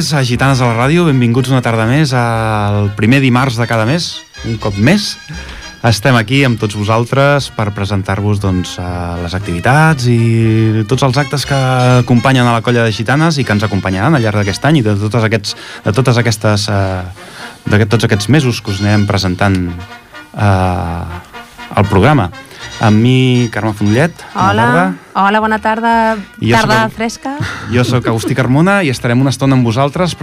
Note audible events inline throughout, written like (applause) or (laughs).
més a Gitanes a la ràdio, benvinguts una tarda més al primer dimarts de cada mes, un cop més. Estem aquí amb tots vosaltres per presentar-vos doncs, eh, les activitats i tots els actes que acompanyen a la colla de gitanes i que ens acompanyaran al llarg d'aquest any i de, totes aquests, de totes aquestes eh, de tots aquests mesos que us anem presentant eh, al programa. Amb mi, Carme Fonollet. Hola, hola, bona tarda, tarda soc, fresca. Jo sóc Agustí Carmona i estarem una estona amb vosaltres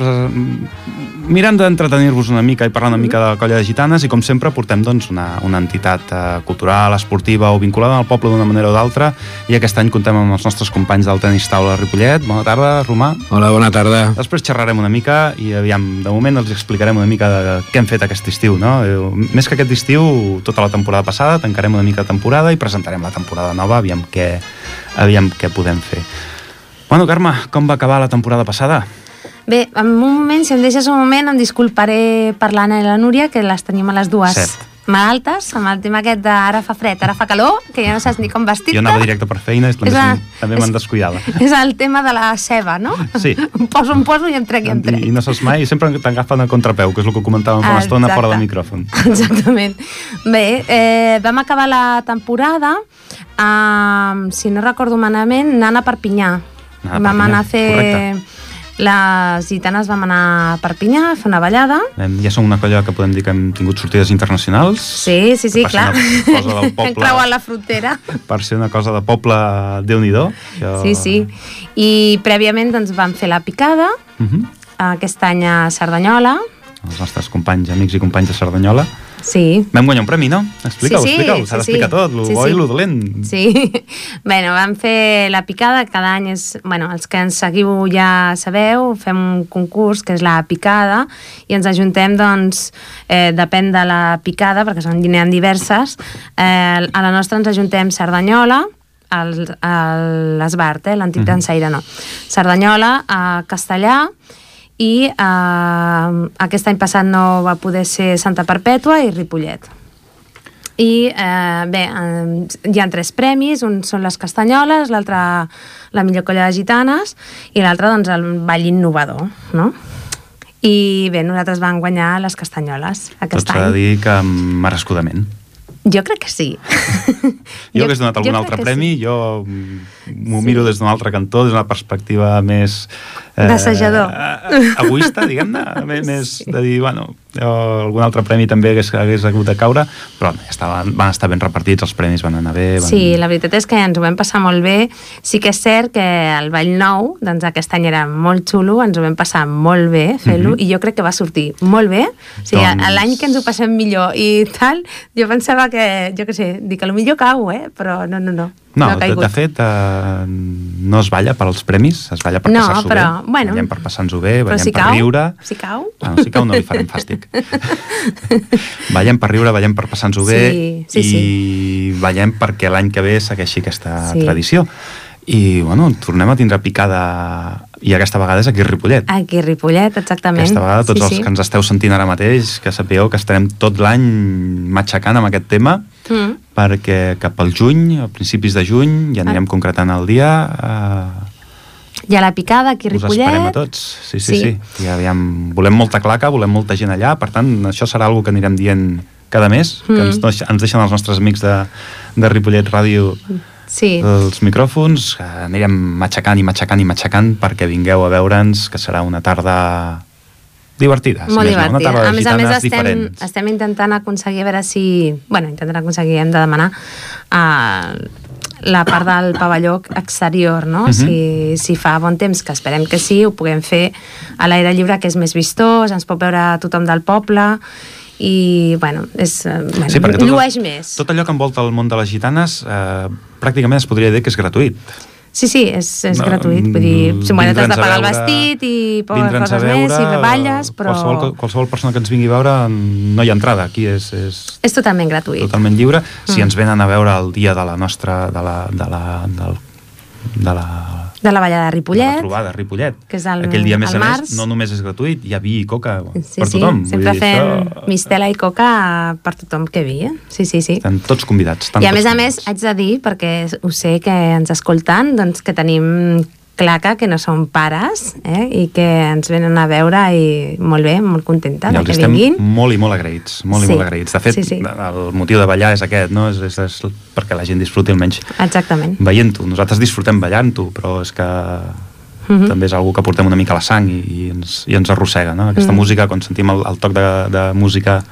mirant d'entretenir-vos una mica i parlar una mica de la colla de gitanes i com sempre portem doncs, una, una entitat eh, cultural, esportiva o vinculada al poble d'una manera o d'altra i aquest any contem amb els nostres companys del tenis taula Ripollet. Bona tarda, Romà. Hola, bona tarda. Després xerrarem una mica i aviam, de moment els explicarem una mica de què hem fet aquest estiu, no? Eh, més que aquest estiu, tota la temporada passada, tancarem una mica de temporada i presentarem la temporada nova, aviam què, aviam què podem fer. Bueno, Carme, com va acabar la temporada passada? Bé, en un moment, si em deixes un moment, em disculparé per l'Anna i la Núria, que les tenim a les dues Cert. malaltes, amb el tema aquest de ara fa fred, ara fa calor, que ja no saps ni com vestir-te. Jo anava directe per feina i també, la, també me'n descuidava. (laughs) És el tema de la ceba, no? Sí. (laughs) em poso, em poso i em trec i em trec. I, i no saps mai, i sempre t'agafen a contrapeu, que és el que comentàvem fa una estona fora del micròfon. (laughs) Exactament. Bé, eh, vam acabar la temporada, eh, si no recordo malament, anant a Perpinyà. Ah, vam anar a fer... Correcte les gitanes vam anar a Perpinyà a fer una ballada. Ja som una colla que podem dir que hem tingut sortides internacionals. Sí, sí, sí, clar. Cosa del (laughs) poble, hem creuat la frontera. Per ser una cosa de poble, déu nhi jo... Sí, sí. I prèviament doncs, vam fer la picada, uh mhm. -huh. aquest any a Cerdanyola. Els nostres companys, amics i companys de Cerdanyola. Sí. Vam guanyar un premi, no? Explica-ho, sí, sí, explica-ho, s'ha sí, d'explicar sí. tot, el sí, bo sí. i el dolent. Sí, (laughs) bueno, vam fer la picada, cada any és, bueno, els que ens seguiu ja sabeu, fem un concurs que és la picada i ens ajuntem, doncs, eh, depèn de la picada, perquè són n'hi diverses, eh, a la nostra ens ajuntem Cerdanyola, l'Esbart, eh, l'antic mm -hmm. no. Cerdanyola, a Castellà, i eh, aquest any passat no va poder ser Santa Perpètua i Ripollet. I eh, bé, eh, hi ha tres premis, un són les castanyoles, l'altre la millor colla de gitanes i l'altre doncs el ball innovador, no? I bé, nosaltres vam guanyar les castanyoles aquest Tot any. Tot s'ha de dir que merescudament. Jo crec que sí. (laughs) jo, jo hagués donat algun altre premi, sí. jo m'ho sí. miro des d'un altre cantó, des d'una perspectiva més eh, D'assajador. Eh, egoista, diguem-ne, (laughs) més sí. de dir, bueno, jo, algun altre premi també hagués, hagués hagut de caure, però ja estaven, van estar ben repartits, els premis van anar bé. Van... Sí, la veritat és que ens ho vam passar molt bé. Sí que és cert que el Vall Nou, doncs aquest any era molt xulo, ens ho vam passar molt bé fer-lo, mm -hmm. i jo crec que va sortir molt bé. O sigui, doncs... l'any que ens ho passem millor i tal, jo pensava que, jo què sé, dic que millor cau, eh? però no, no, no. No, no de, de fet, eh, no es balla per als premis, es balla per no, passar-s'ho bé. Bueno, ballem per passar-nos-ho bé, ballem si per cau, riure... Si cau... Bueno, si cau no li farem fàstic. (laughs) ballem per riure, ballem per passar-nos-ho bé sí, sí, i sí. ballem perquè l'any que ve segueixi aquesta sí. tradició. I, bueno, tornem a tindre picada i aquesta vegada és aquí a Ripollet. Aquí a Ripollet, exactament. Aquesta vegada tots sí, els sí. que ens esteu sentint ara mateix, que sapigueu que estarem tot l'any matxacant amb aquest tema, mm. perquè cap al juny, a principis de juny, ja anirem ah. concretant el dia... Eh, hi ha la picada aquí a Ripollet. Us esperem a tots, sí, sí, sí. sí. I aviam, volem molta claca, volem molta gent allà, per tant, això serà algo que anirem dient cada mes, mm. que ens, ens deixen els nostres amics de, de Ripollet Ràdio sí. els micròfons, anirem matxacant i matxacant i matxacant perquè vingueu a veure'ns, que serà una tarda divertida. Molt divertida. Una tarda a més a més estem, estem intentant aconseguir a veure si... Bueno, intentant aconseguir, hem de demanar uh, la part del pavelló exterior, no? Uh mhm. -huh. si, si fa bon temps, que esperem que sí, ho puguem fer a l'aire lliure, que és més vistós, ens pot veure tothom del poble i bueno, és, eh, bueno sí, llueix tot, més. Tot allò que envolta el món de les gitanes eh, pràcticament es podria dir que és gratuït. Sí, sí, és, és no, gratuït. Vull dir, si bueno, t'has de pagar veure, el vestit i coses veure, més, i balles, però... Qualsevol, qualsevol persona que ens vingui a veure no hi ha entrada, aquí és... És, és totalment gratuït. Totalment lliure. Mm. Si ens venen a veure el dia de la nostra... de la, de la, del, de la de la ballada de Ripollet. De la trobada Ripollet. Que és el, Aquell dia, més a més, no només és gratuït, hi ha vi i coca sí, per tothom. Sí, sempre fem això... mistela i coca per tothom que vi, eh? Sí, sí, sí. Estan tots convidats. I a més a més, haig de dir, perquè ho sé que ens escolten, doncs que tenim claca, que no són pares, eh? i que ens venen a veure i molt bé, molt contenta els que estem vinguin. molt i molt agraïts, molt Sí. i molt agraïts. De fet, Sí, sí. el motiu de ballar és aquest, no? És, és, és perquè la gent disfruti almenys Exactament. veient-ho. Nosaltres disfrutem ballant-ho, però és que Mhm. també és algú que portem una mica a la sang i, i, ens, i ens arrossega, no? Aquesta Mhm. música, quan sentim el, el toc de, de música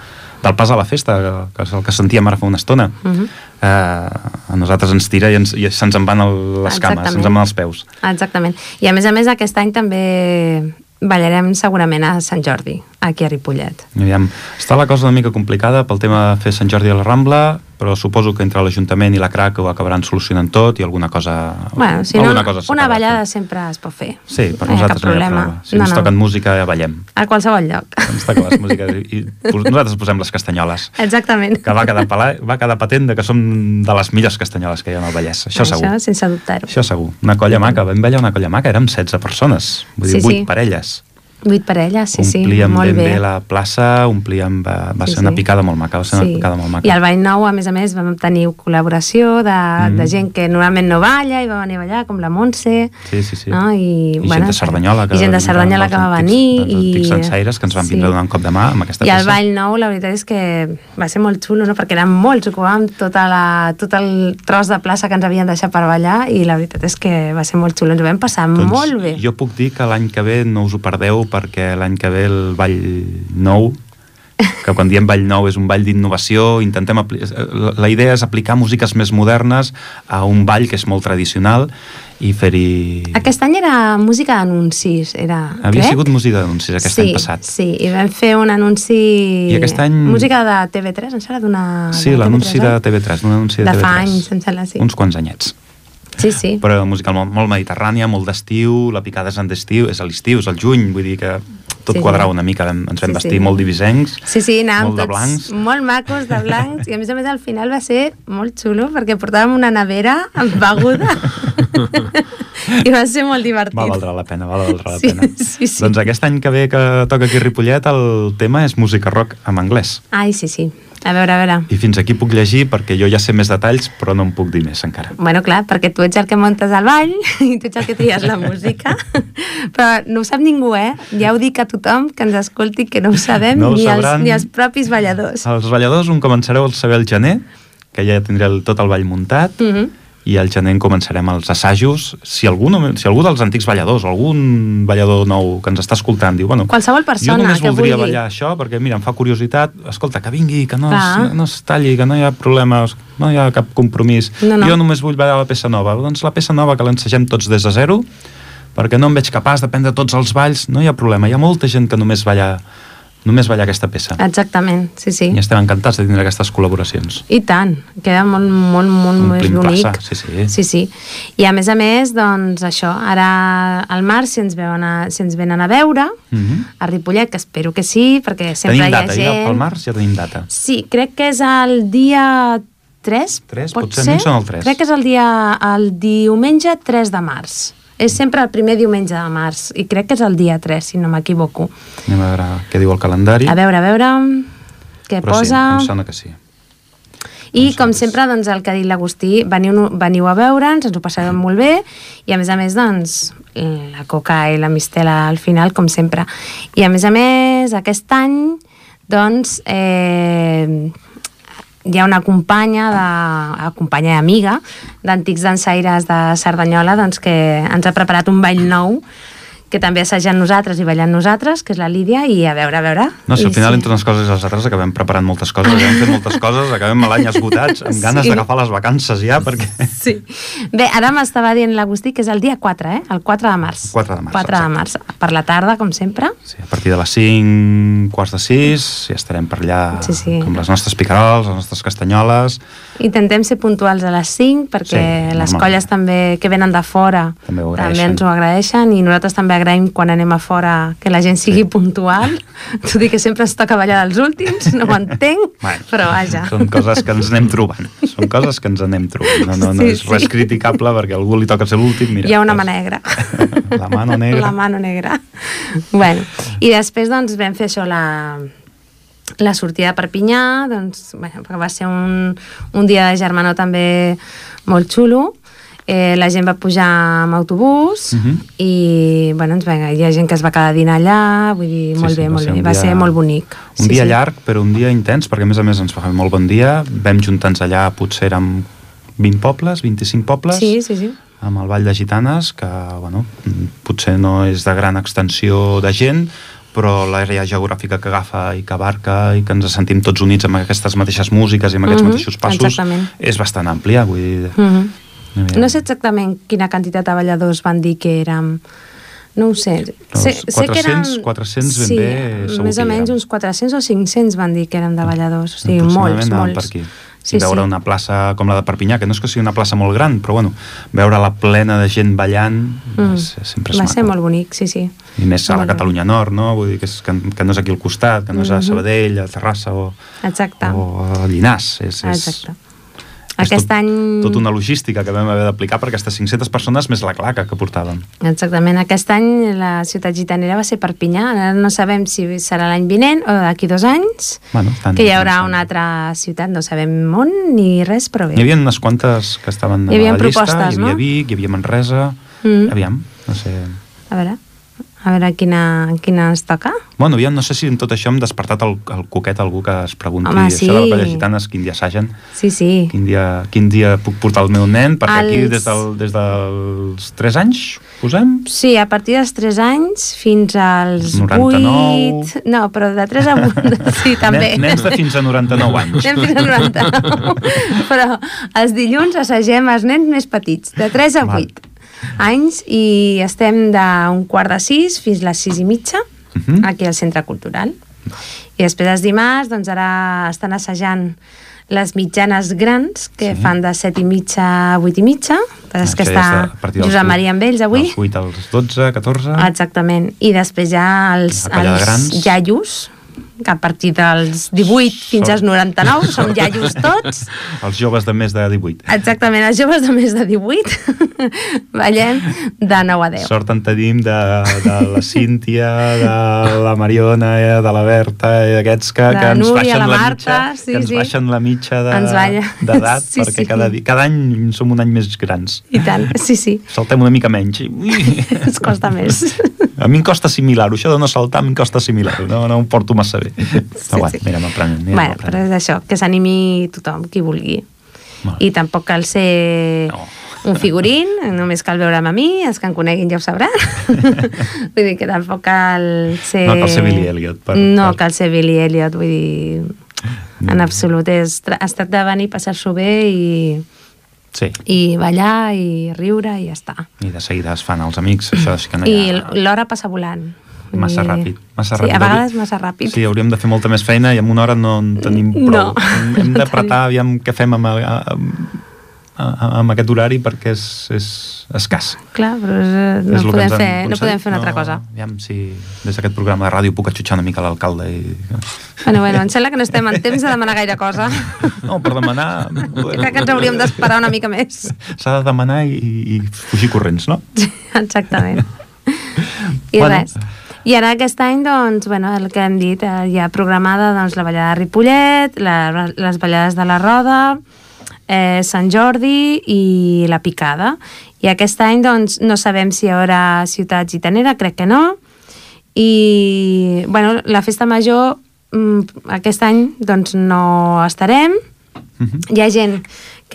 del pas a la festa, que és el que sentíem ara fa una estona, Mhm. eh, a nosaltres ens tira i, ens, i se'ns en van el, les cames, Exactament. se'ns en van els peus. Exactament. I a més a més aquest any també ballarem segurament a Sant Jordi, aquí a Ripollet. Aviam, està la cosa una mica complicada pel tema de fer Sant Jordi a la Rambla, però suposo que entre l'Ajuntament i la CRAC ho acabaran solucionant tot i alguna cosa... Bueno, si no, alguna cosa una ballada fent. sempre es pot fer. Sí, per no ha nosaltres no hi ha problema. Si ens toquen música, ja ballem. A qualsevol lloc. (laughs) Ens toquen les músiques i, i nosaltres posem les castanyoles. Exactament. Que va quedar, pala, va quedar patent de que som de les millors castanyoles que hi ha al Vallès. Això, segur. Això, sense dubtar-ho. Això segur. Una colla maca. Vam ballar una colla maca. Érem 16 persones. Vull dir, Sí, 8 sí. parelles. Vuit parelles, sí, sí, omplíem molt ben bé. bé la plaça, omplíem... Va, va Sí, ser una sí. picada molt maca, va ser una picada molt maca. I al Ball Nou, a més a més, vam tenir col·laboració de, Mm. de gent que normalment no balla i va venir a ballar, com la Montse. Sí, sí, sí. No? I, I gent de Cerdanyola. I gent de Cerdanyola que va venir. Els antics sensaires que ens van vindre a donar un cop de mà amb aquesta I al peça. Ball Nou, la veritat és que va ser molt xulo, no? perquè eren molts, ocupàvem tota la, tot el tros de plaça que ens havien deixat per ballar i la veritat és que va ser molt xulo, ens ho vam passar molt bé. Doncs Jo puc dir que l'any que ve no us ho perdeu perquè l'any que ve el Ball Nou que quan diem Ball Nou és un ball d'innovació, intentem apli- la- idea és aplicar músiques més modernes a un ball que és molt tradicional i fer-hi... Aquest any era música d'anuncis, era, Havia crec? sigut música d'anuncis aquest sí, any passat. Sí, i vam fer un anunci... I aquest any- Música de TV3, em sembla, d'una... Sí, de l'anunci de oi? TV3, un anunci de, De TV3. fa anys, em sembla, sí. Uns quants anyets. Sí, sí. Però música molt, molt mediterrània, molt d'estiu, la picada és en d'estiu, és a l'estiu, és al juny, vull dir que tot Sí, sí. quadrava una mica, ens vam Sí, vestir sí. molt divisencs, Sí, sí, anàvem molt de blancs. molt macos de blancs i a més a més al final va ser molt xulo perquè portàvem una nevera amb beguda i va ser molt divertit. Va valdre la pena, va valdre la Sí, pena. sí, sí. Doncs aquest any que ve que toca aquí Ripollet el tema és música rock en anglès. Ai, sí, sí. A veure, a veure. I fins aquí puc llegir perquè jo ja sé més detalls, però no en puc dir més encara. Bueno, clar, perquè tu ets el que muntes el ball (laughs) i tu ets el que tries la música, però no ho sap ningú, eh? Ja ho dic a tothom que ens escolti que no ho sabem No ho ni, els, sabran. ni els propis balladors. Els balladors un començareu a saber el gener, que ja tindré el, tot el ball muntat, Mm -hmm. I al gener en començarem els assajos. Si algú, no, si algú dels antics balladors o algun ballador nou que ens està escoltant diu, bueno, Qualsevol persona jo només que voldria vulgui. ballar això perquè, mira, em fa curiositat, escolta, que vingui, que no, es, no es talli, que no hi ha problemes, no hi ha cap compromís. No, no. Jo només vull ballar la peça nova. Doncs la peça nova que l'ensegem tots des de zero, perquè no em veig capaç d'aprendre tots els balls, no hi ha problema. Hi ha molta gent que només balla, només balla aquesta peça. Exactament, sí, sí. I estem encantats de tindre aquestes col·laboracions. I tant, queda molt, molt, molt més Omplim bonic. plaça, sí, sí. sí, sí. I a més a més, doncs això, ara al març si ens, veuen a, si ens venen a veure, Mhm. a Ripollet, que espero que sí, perquè sempre Tenim hi ha data, gent... ja pel març ja tenim data. Sí, crec que és el dia 3, Tres? pot Potser ser? són el tres. Crec que és el dia el diumenge 3 de març. És sempre el primer diumenge de març i crec que és el dia 3, si no m'equivoco. Anem a veure què diu el calendari. A veure, a veure què Però posa... sí, em sona que sí. I com sempre, doncs, el que ha dit l'Agustí, veniu, veniu a veure'ns, ens ho passarem molt bé i a més a més, doncs, la coca i la mistela al final, com sempre. I a més a més, aquest any, doncs, eh, hi ha una companya, de, companya i amiga d'antics dansaires de Cerdanyola doncs, que ens ha preparat un ball nou que també assajant nosaltres i ballant nosaltres, que és la Lídia, i a veure, a veure... No, si al final sí. entre unes coses i les altres acabem preparant moltes coses, acabem fent moltes coses, acabem l'any esgotats, amb ganes Sí. d'agafar les vacances ja, perquè... Sí. Bé, ara m'estava dient l'Agustí que és el dia 4, eh? El 4 de març. 4 de març, 4 de març. Per la tarda, com sempre. Sí, a partir de les 5, quarts de 6, ja estarem per allà Sí, sí. amb les nostres picarols, les nostres castanyoles... Intentem ser puntuals a les 5 perquè Sí, les normal. colles també que venen de fora També ho també ens ho agraeixen i nosaltres també agraïm quan anem a fora que la gent sigui sí. puntual. (laughs) T'ho dic que sempre es toca ballar dels últims, no ho entenc, Bueno, però vaja. Són coses que ens anem trobant. Són coses que ens anem trobant. No, no, no Sí, és res sí. criticable perquè algú li toca ser l'últim. Hi ha una mà negra. (laughs) La mano negra. La mano negra. bueno, i després doncs vam fer això la, la sortida a Perpinyà, doncs, bueno, va ser un, un dia de germanor també molt xulo, eh, la gent va pujar amb autobús uh Mhm. -huh. i bueno, doncs, vinga, hi ha gent que es va quedar a dinar allà, vull dir, Sí, molt sí, bé, va molt ser bé, un va dia- ser molt bonic. Un dia llarg, però un dia intens, perquè a més a més ens va fer molt bon dia. Vam juntar-nos allà, potser érem 20 pobles, 25 pobles, Sí, sí, sí. amb el Vall de Gitanes, que bueno, potser no és de gran extensió de gent, però l'àrea geogràfica que agafa i que abarca i que ens sentim tots units amb aquestes mateixes músiques i amb aquests Mhm, mateixos passos exactament. és bastant àmplia. Vull dir, Uh -huh. Aviam. No sé exactament quina quantitat de balladors van dir que érem. No ho sé. Sé, sé que eren... 400, 400 ben sí, bé segur més o menys uns 400 o 500 van dir que érem de balladors. O sigui, molts, molts. per aquí. Sí, veure sí. una plaça com la de Perpinyà, que no és que sigui una plaça molt gran, però bueno, veure la plena de gent ballant Mm. és, sempre és Va maco. ser molt bonic, sí, sí. I més a la Molt. Catalunya Nord, no? Vull dir que, és, que, que no és aquí al costat, que no és a Mhm. Sabadell, a Terrassa o, Exacte. o a Llinars. És, és, Exacte. Aquest tot, any... Tot una logística que vam haver d'aplicar per aquestes 500 persones més la claca que portàvem. Exactament. Aquest any la ciutat gitanera va ser Perpinyà. Ara no sabem si serà l'any vinent o d'aquí dos anys, Bueno, tant, que hi haurà no una altra ciutat. No sabem on ni res, però bé. Hi havia unes quantes que estaven Hi havia a la llista, propostes, hi havia no? Vic, hi havia Manresa, Mm. aviam, no sé... A veure, a veure quina, quina ens toca. Bueno, aviam, no sé si en tot això hem despertat el, el coquet algú que es pregunti Home, això sí. de la Colla Gitanes, quin dia assagen, Sí, sí. quin dia, quin dia puc portar el meu nen, perquè aquí Els- des, del, des dels 3 anys posem... Sí, a partir dels 3 anys fins als 99. 8... No, però de 3 a 8... Sí, (laughs) també. Nen, nens de fins a 99 anys. Anem fins a 99. (laughs) Però els dilluns assagem els nens més petits, de 3 a Val. 8 anys, i estem d'un quart de 6 fins a les 6 i mitja, Mhm. aquí al Centre Cultural. I després els dimarts, doncs ara estan assajant les mitjanes grans, que Sí. fan de 7 i mitja a 8 i mitja, però és que Això ja està a partir dels Josep Maria amb ells avui. Dels 8 als 12, 14... Exactament. I després ja els, els grans. iaios, que a partir dels 18 fins als 99 som iaios tots. (laughs) Els joves de més de 18. Exactament, els joves de més de 18 (laughs) ballem de 9 a 10. Sort en tenim de, de la Cíntia, de la Mariona, eh, de la Berta, i d'aquests que, De que ens Núria, baixen la la, Marta, mitja, sí, que ens sí. baixen la mitja de- d'edat, (laughs) Sí, perquè sí. cada, cada any som un any més grans. I tant, sí, sí, Saltem una mica menys. Ui. ens costa més. A mi em costa assimilar-ho, això de no saltar em costa assimilar-ho, no, no em porto massa bé. Sí, Però bueno, sí. mira. Mira, bueno, però és això, que s'animi tothom, qui vulgui. Molt. I tampoc cal ser No. un figurín, només cal veure'm a mi, els que em coneguin ja ho sabran. (laughs) vull dir que tampoc cal ser... No cal ser Billy Elliot, per- no per- cal ser Billy Elliot, vull dir... En absolut, és, tra- es tracta de venir, passar-s'ho bé i, Sí, i ballar i riure i ja està. i de seguida es fan els amics, això sí que no hi I ha... l'hora passa volant. Massa dir- ràpid, massa sí, ràpid. a vegades massa ràpid. Sí, hauríem de fer molta més feina i en una hora no en tenim prou. (laughs) No. Hem d'apretar, aviam què fem amb, amb, amb aquest horari perquè és, és escàs. Clar, però és, eh, no, és podem fer, no podem fer una altra cosa. Aviam si des d'aquest programa de ràdio puc atxutxar una mica l'alcalde i... Bueno, bueno, em sembla que no estem en temps de demanar gaire cosa. (laughs) No, per demanar... Jo crec que ens hauríem d'esperar una mica més. S'ha de demanar i, i fugir corrents, no? Exactament. I Bueno. res. I ara aquest any, doncs, bueno, el que hem dit, eh, hi ha programada doncs, la ballada de Ripollet, la, les ballades de la Roda, eh, Sant Jordi i la Picada. I aquest any, doncs, no sabem si hi haurà ciutat gitanera, crec que no. I, bueno, la festa major, mm, aquest any, doncs, no estarem. Mhm. Hi ha gent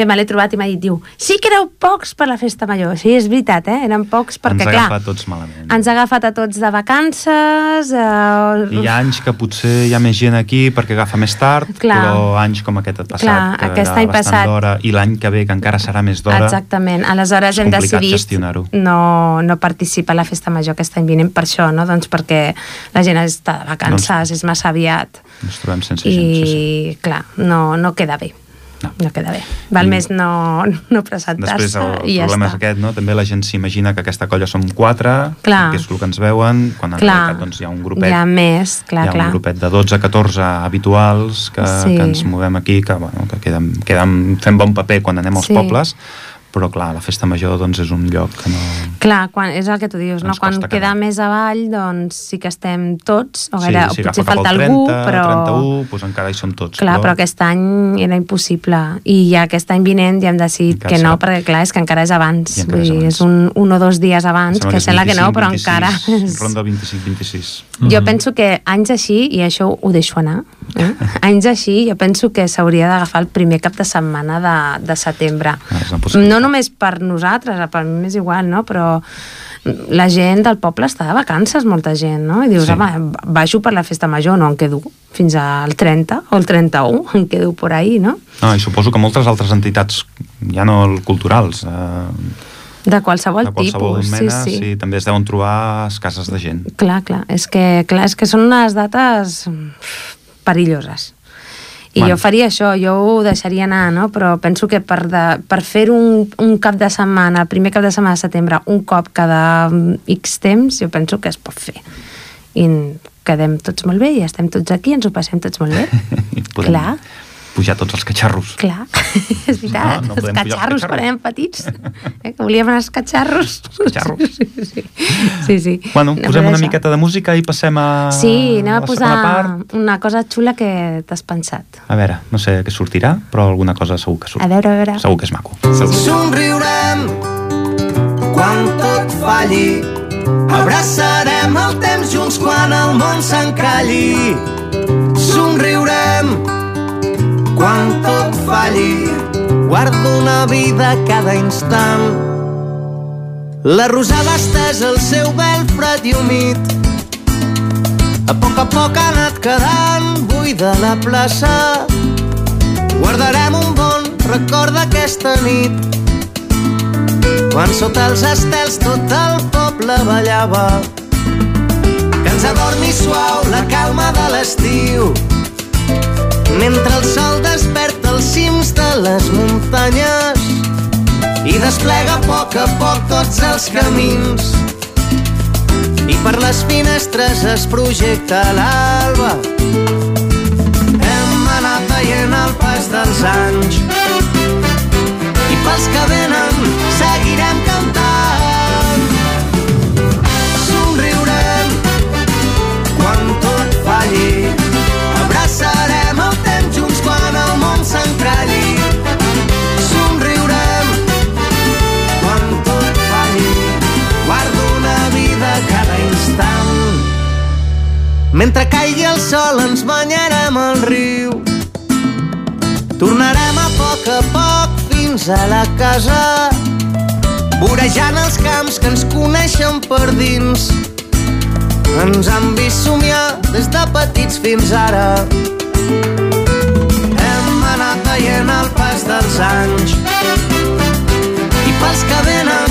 que me l'he trobat i m'ha dit, diu, sí que éreu pocs per la festa major. Sí, és veritat, eh? Eren pocs perquè, ens ha clar, agafat tots malament. ens ha agafat a tots de vacances... Eh, Hi ha anys que potser hi ha més gent aquí perquè agafa més tard, Clar. però anys com aquest passat, Clar, que aquest era any bastant passat. d'hora, i l'any que ve, que encara serà més d'hora, Exactament. Aleshores hem decidit no, no participar a la festa major aquest any vinent per això, no? Doncs perquè la gent està de vacances, Doncs- és massa aviat. ens trobem sense gent. Sí, sí. I, clar, no, no queda bé. No. No, queda bé. Val I- més no, no presentar-se Després el ja problema està. és aquest, no? També la gent s'imagina que aquesta colla som quatre, Clar. que és el que ens veuen, quan en Clar, realitat doncs, hi ha un grupet hi ha més, clar, hi ha clar. un grupet de 12-14 habituals que, Sí. que ens movem aquí, que, bueno, que queden, queden fent bon paper quan anem als Sí. pobles, però clar, la festa major doncs, és un lloc que no... Clar, quan, és el que tu dius, no? Quan queda quedar. més avall, doncs sí que estem tots, o, sí, gaire, si o potser falta al 30, algú, però... 31, doncs encara hi som tots. Clar, però aquest any era impossible. I ja aquest any vinent ja hem decidit Encara que no, serà. perquè clar, és que encara és abans. I encara és dir, abans. és un, un o dos dies abans, Sembla que és sembla que no, 25, però 26, encara... És... Ronda 25-26. Jo penso que anys així, i això ho deixo anar, eh? (laughs) anys així, jo penso que s'hauria d'agafar el primer cap de setmana de, de setembre. Ah, és. No només per nosaltres, per mi m'és igual, no? però la gent del poble està de vacances, molta gent, no? I dius, Sí. sí. home, baixo per la festa major, no em quedo fins al 30 o el 31, (laughs) em quedo por ahí, no? No, I suposo que moltes altres entitats, ja no culturals, eh, De qualsevol, de qualsevol tipus, mena, sí, sí. també es deuen trobar escasses de gent. Clar, clar, és que, clar, és que són unes dates perilloses. I Bueno. jo faria això, jo ho deixaria anar, no? però penso que per, de, per fer un, un cap de setmana, el primer cap de setmana de setembre, un cop cada mm, X temps, jo penso que es pot fer. I quedem tots molt bé i estem tots aquí, ens ho passem tots molt bé. (laughs) Podem Clar. Pujar tots els catxarros. Clar, (laughs) és veritat, No, no els els catxarros quan érem petits, eh, que volíem anar als catxarros. Catxarros. Sí, sí. sí, sí. Bueno, No, posem una això. miqueta de música i passem a Sí, anem a la posar part. una cosa xula que t'has pensat. A veure, no sé què sortirà, però alguna cosa segur que surt. A veure, a veure. Segur que és maco. Segur. Somriurem quan tot falli. Abraçarem el temps junts quan el món s'encalli. Somriurem quan tot falli. Guardo una vida cada instant. La rosada estès el seu vel fred i humit. A poc a poc ha anat quedant buida la plaça. Guardarem un bon record d'aquesta nit quan sota els estels tot el poble ballava. Que ens adormi suau la calma de l'estiu mentre el sol desperta els cims de les muntanyes i desplega a poc a poc tots els camins. I per les finestres es projecta l'alba. Hem anat veient el pas dels anys. I pels que venen Mentre caigui el sol ens banyarem al riu. Tornarem a poc a poc fins a la casa, vorejant els camps que ens coneixen per dins. Ens han vist somiar des de petits fins ara. Hem anat veient el pas dels anys i pels que venen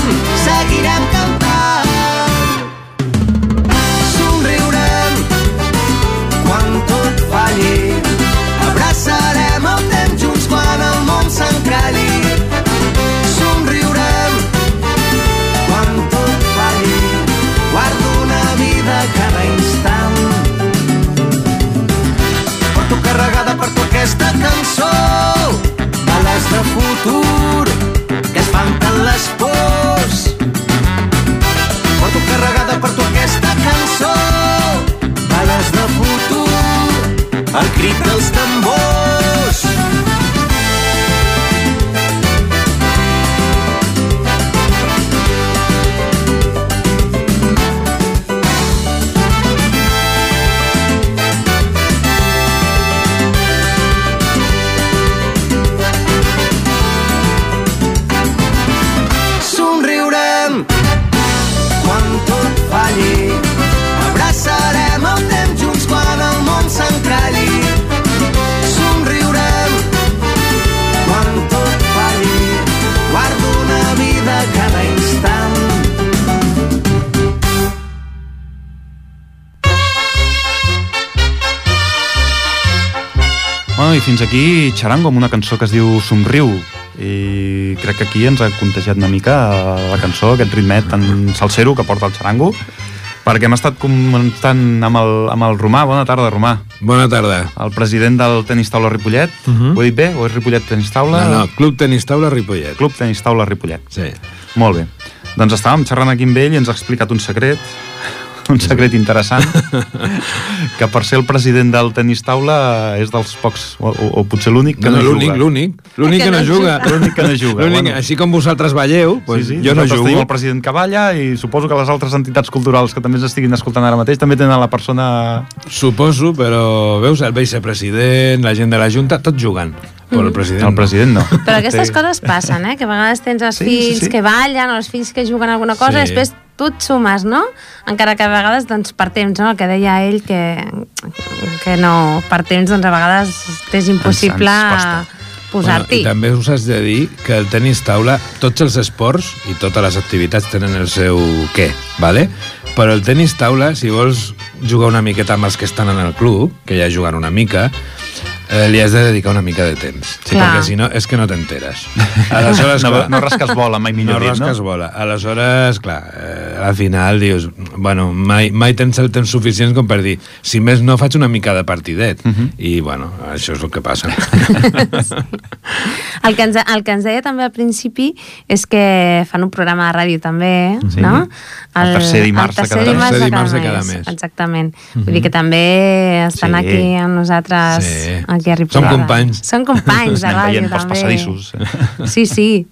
aquesta cançó. Bales de futur fins aquí xarango amb una cançó que es diu Somriu i crec que aquí ens ha contagiat una mica la cançó, aquest ritmet tan salsero que porta el xarango perquè hem estat comentant amb el, amb el Romà. Bona tarda, Romà. Bona tarda. El president del tenis taula Ripollet. Uh -huh. Ho he dit bé? O és Ripollet Tenis Taula? Mhm. No, no, Club Tenis Taula Ripollet. Club Tenis Taula Ripollet. Sí. Molt bé. Doncs estàvem xerrant aquí amb ell i ens ha explicat un secret, un secret interessant, que per ser el president del tenis taula és dels pocs, o, o, o potser l'únic que No, no, no, l'únic, juga. l'únic. L'únic que no juga. L'únic que no juga, L'únic, bueno. Així com vosaltres balleu, pues sí, sí. jo no jugo. tenim el president que balla i suposo que les altres entitats culturals que també ens estiguin escoltant ara mateix també tenen la persona... Suposo, però veus el vicepresident, la gent de la Junta, tots jugant. Però el president El president no. Però aquestes coses passen, eh? Que a vegades tens els Sí, sí, sí, fills sí. que ballen o els fills que juguen alguna cosa Sí. i després tu et sumes, no? Encara que a vegades, doncs, per temps, no? El que deia ell, que, que no, per temps, doncs, a vegades és impossible posar-t'hi. I també us has de dir que el tenis taula, tots els esports i totes les activitats tenen el seu què, vale? però el tenis taula, si vols jugar una miqueta amb els que estan en el club, que ja juguen una mica, eh, li has de dedicar una mica de temps. Sí, Clar. perquè si no, és que no t'enteres. Aleshores, (laughs) No, clar, no rasques bola, mai millor no dit, no? rasques bola. Aleshores, clar, eh, al final dius, bueno, mai, mai tens el temps suficient com per dir, si més no faig una mica de partidet. Mhm. I, bueno, això és el que passa. (laughs) El que, ens, el que ens deia també al principi és que fan un programa de ràdio també, Sí. no? El tercer dimarts de el tercer cada- dimarts, de, cada dimarts de cada mes. mes. Exactament. Vull dir que també estan Sí. aquí amb nosaltres, Sí. aquí a Ripollet. Som companys. Són companys de Anem ràdio, veient pels també. passadissos. Sí, sí.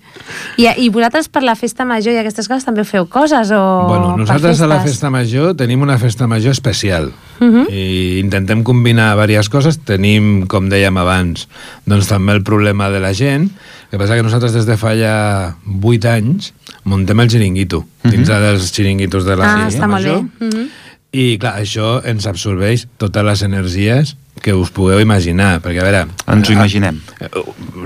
I, I vosaltres per la festa major i aquestes coses també feu coses? O Bueno, nosaltres a la festa major tenim una festa major especial Mhm. i intentem combinar diverses coses. Tenim, com dèiem abans, doncs també el problema de la gent. El que passa que nosaltres des de fa ja 8 anys muntem el xiringuito, dins dels xiringuitos de la Ah, festa està molt bé. major. Mhm. I clar, això ens absorbeix totes les energies que us pugueu imaginar, perquè a veure... Ens ho imaginem. Eh,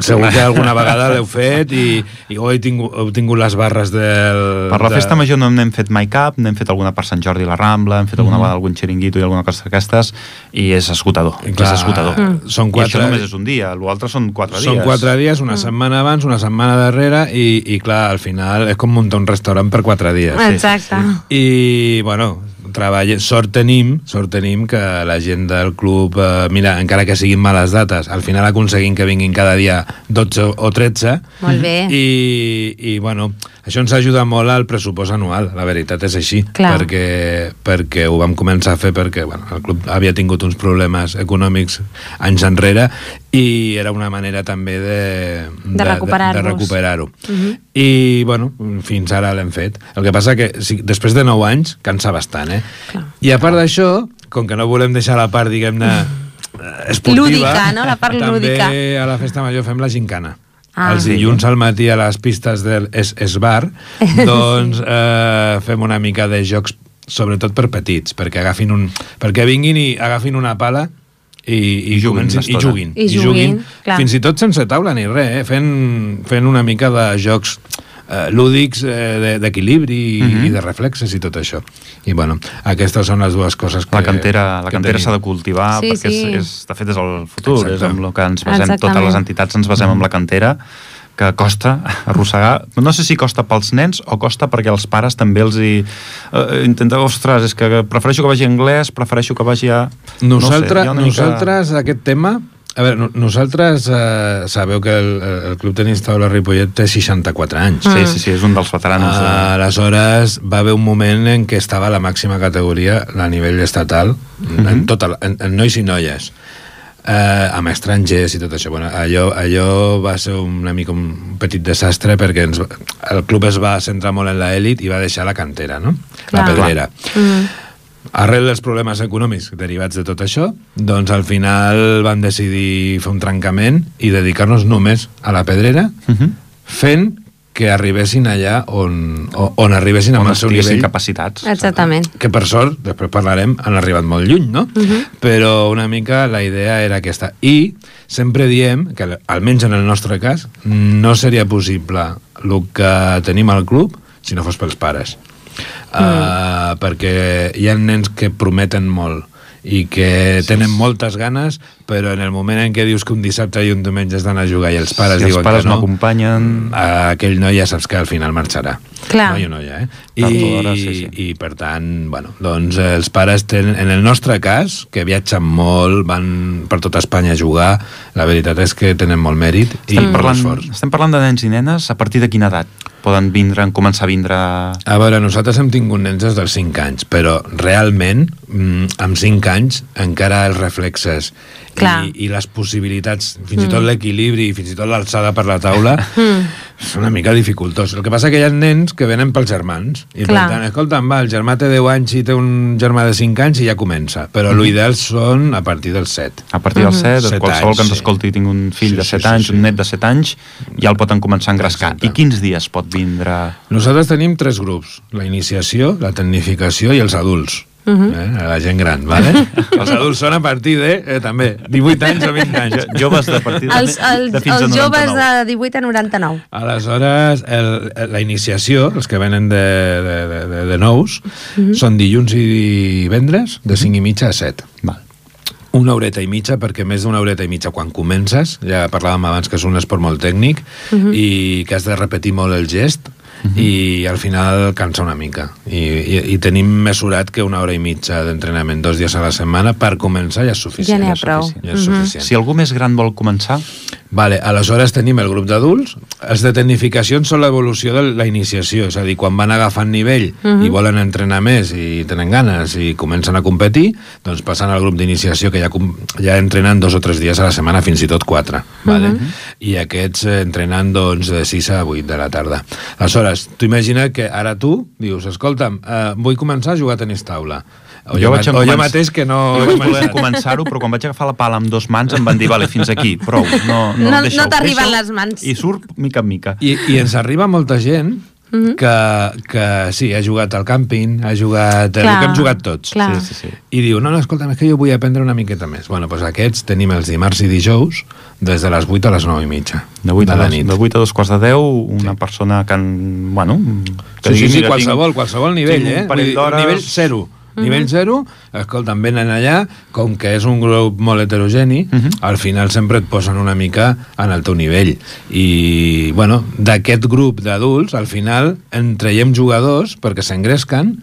Segur que alguna vegada l'heu fet i, i ho heu tingut, heu tingut les barres del... Per la de- festa major no n'hem fet mai cap, n'hem fet alguna per Sant Jordi a la Rambla, hem fet alguna vegada algun xiringuito i alguna cosa d'aquestes, i és esgotador, I clar, és esgotador. Mm. són I quatre- això només és un dia, l'altre són quatre Són dies. quatre dies, una setmana abans, una setmana darrere i, i clar, al final és com muntar un restaurant per quatre dies. Exacte. I, bueno, treballa, sort tenim, sort tenim que la gent del club, eh, mira, encara que siguin males dates, al final aconseguim que vinguin cada dia 12 o 13. Molt bé. I, i bueno, això ens ajuda molt al pressupost anual, la veritat és així, Clar. perquè, perquè ho vam començar a fer perquè bueno, el club havia tingut uns problemes econòmics anys enrere i era una manera també de, De recuperar-los. de, de recuperar-ho. Mhm. I, bueno, fins ara l'hem fet. El que passa que sí, després de 9 anys cansa bastant, eh? Clar. I a part d'això, com que no volem deixar la part, diguem-ne, esportiva... Lúdica, no? La part també lúdica. a la festa major fem la gincana. Ah. Els dilluns al matí a les pistes del es, Esbar, (laughs) doncs eh, fem una mica de jocs, sobretot per petits, perquè agafin un, perquè vinguin i agafin una pala i, i, I juguin comencin- una i juguin, I juguin, clar. fins i tot sense taula ni res, eh? fent, fent una mica de jocs eh, lúdics eh, de- d'equilibri i, Mhm. i de reflexes i tot això. I bueno, aquestes són les dues coses que La cantera, la cantera s'ha de cultivar Sí, perquè sí. És, és, de fet és el futur, Exacte. és amb el que ens basem, Exactament. totes les entitats ens basem en la cantera que costa (laughs) arrossegar, no sé si costa pels nens o costa perquè els pares també els hi eh, intenten, ostres, és que prefereixo que vagi a anglès, prefereixo que vagi a... Nosaltres, ha una nosaltres aquest tema... A veure, no- nosaltres eh, sabeu que el, el Club Tenis Taula Ripollet té 64 anys. Sí, sí, sí, és un dels veteranos. de- Ah, aleshores va haver un moment en què estava a la màxima categoria a nivell estatal en, tota, la- en, en nois i noies eh, amb estrangers i tot això bueno, allò, allò va ser una mica un petit desastre perquè ens, el club es va centrar molt en l'elit i va deixar la cantera no? Clar. la pedrera Mm. Arrel dels problemes econòmics derivats de tot això, doncs al final van decidir fer un trencament i dedicar-nos només a la pedrera, Mhm. fent que arribessin allà on, o- on arribessin amb on el seu nivell capacitats. Exactament. que per sort, després parlarem, han arribat molt lluny, no? Però una mica la idea era aquesta. I sempre diem que, almenys en el nostre cas, no seria possible el que tenim al club si no fos pels pares. Uh, perquè hi ha nens que prometen molt i que tenen moltes ganes però en el moment en què dius que un dissabte i un diumenge has d'anar a jugar i els pares si els diuen pares que no no, acompanyen... aquell noi ja saps que al final marxarà. Clar. Noi o noia, eh? I, sí, sí. I per tant, bueno, doncs eh, els pares tenen, en el nostre cas, que viatgen molt, van per tota Espanya a jugar, la veritat és que tenen molt mèrit i Estem molt parlant, esforç. estem parlant de nens i nenes a partir de quina edat poden vindre, començar a vindre... A veure, nosaltres hem tingut nens des dels 5 anys, però realment, mm, amb 5 anys, encara els reflexes Clar. i, i les possibilitats, fins i tot l'equilibri i fins i tot l'alçada per la taula, (laughs) és una mica dificultós. El que passa que hi ha nens que venen pels germans, i Clar. per tant, escolta'm, va, el germà té 10 anys i té un germà de 5 anys i ja comença, però l'ideal són a partir dels 7. A partir dels 7, Set qualsevol anys, que ens sí. escolti i tingui un fill Sí, de sí, 7 sí, anys, sí. un net de 7 anys, ja el poden començar a engrescar. Exacte. I quins dies pot vindre? Nosaltres tenim tres grups, la iniciació, la tecnificació i els adults. Uh -huh. eh? La gent gran, vale? (laughs) els adults són a partir de, eh, també, 18 anys o 20 anys. Jo- Joves de partir de, Els, els, de fins a els 99. joves de 18 a 99. Aleshores, el, la iniciació, els que venen de, de, de, de, de nous, són dilluns i divendres, de 5 i mitja a 7. Val. Una horeta i mitja, perquè més d'una horeta i mitja quan comences, ja parlàvem abans que és un esport molt tècnic, i que has de repetir molt el gest, i al final cansa una mica. I, i, I tenim mesurat que una hora i mitja d'entrenament dos dies a la setmana per començar ja és suficient. Ja n'hi ha prou. suficient, Ja és suficient. Si algú més gran vol començar, Vale, aleshores tenim el grup d'adults. Els de tecnificacions són l'evolució de la iniciació, és a dir, quan van agafant nivell i volen entrenar més i tenen ganes i comencen a competir, doncs passen al grup d'iniciació que ja, ja entrenen dos o tres dies a la setmana, fins i tot quatre. Vale? I aquests entrenen doncs, de 6 a 8 de la tarda. Aleshores, tu imagina que ara tu dius, escolta'm, eh, vull començar a jugar a tenis taula. O jo, vaig ma- o jo començar- mateix que no... Jo he vaig voler començar-ho, però quan vaig agafar la pala amb dos mans em van dir, vale, fins aquí, prou. No, no, No- no t'arriben les mans. I surt mica en mica. I, I ens arriba molta gent que, que sí, ha jugat al càmping, ha jugat... el Clar, que hem jugat tots. clar. Sí, sí, sí. I diu, no, no, escolta, és que jo vull aprendre una miqueta més. Bueno, doncs aquests tenim els dimarts i dijous des de les 8 a les 9 i mitja De 8, de a la nit. de 8 a dos quarts de 10, una persona que, en, bueno... Que Sí, sí, digui, sí, qualsevol, tinc- qualsevol nivell, un eh? d'hores- Nivell zero. Nivell zero, escolta'm, venen allà, com que és un grup molt heterogeni, al final sempre et posen una mica en el teu nivell. I, bueno, d'aquest grup d'adults, al final, en traiem jugadors perquè s'engresquen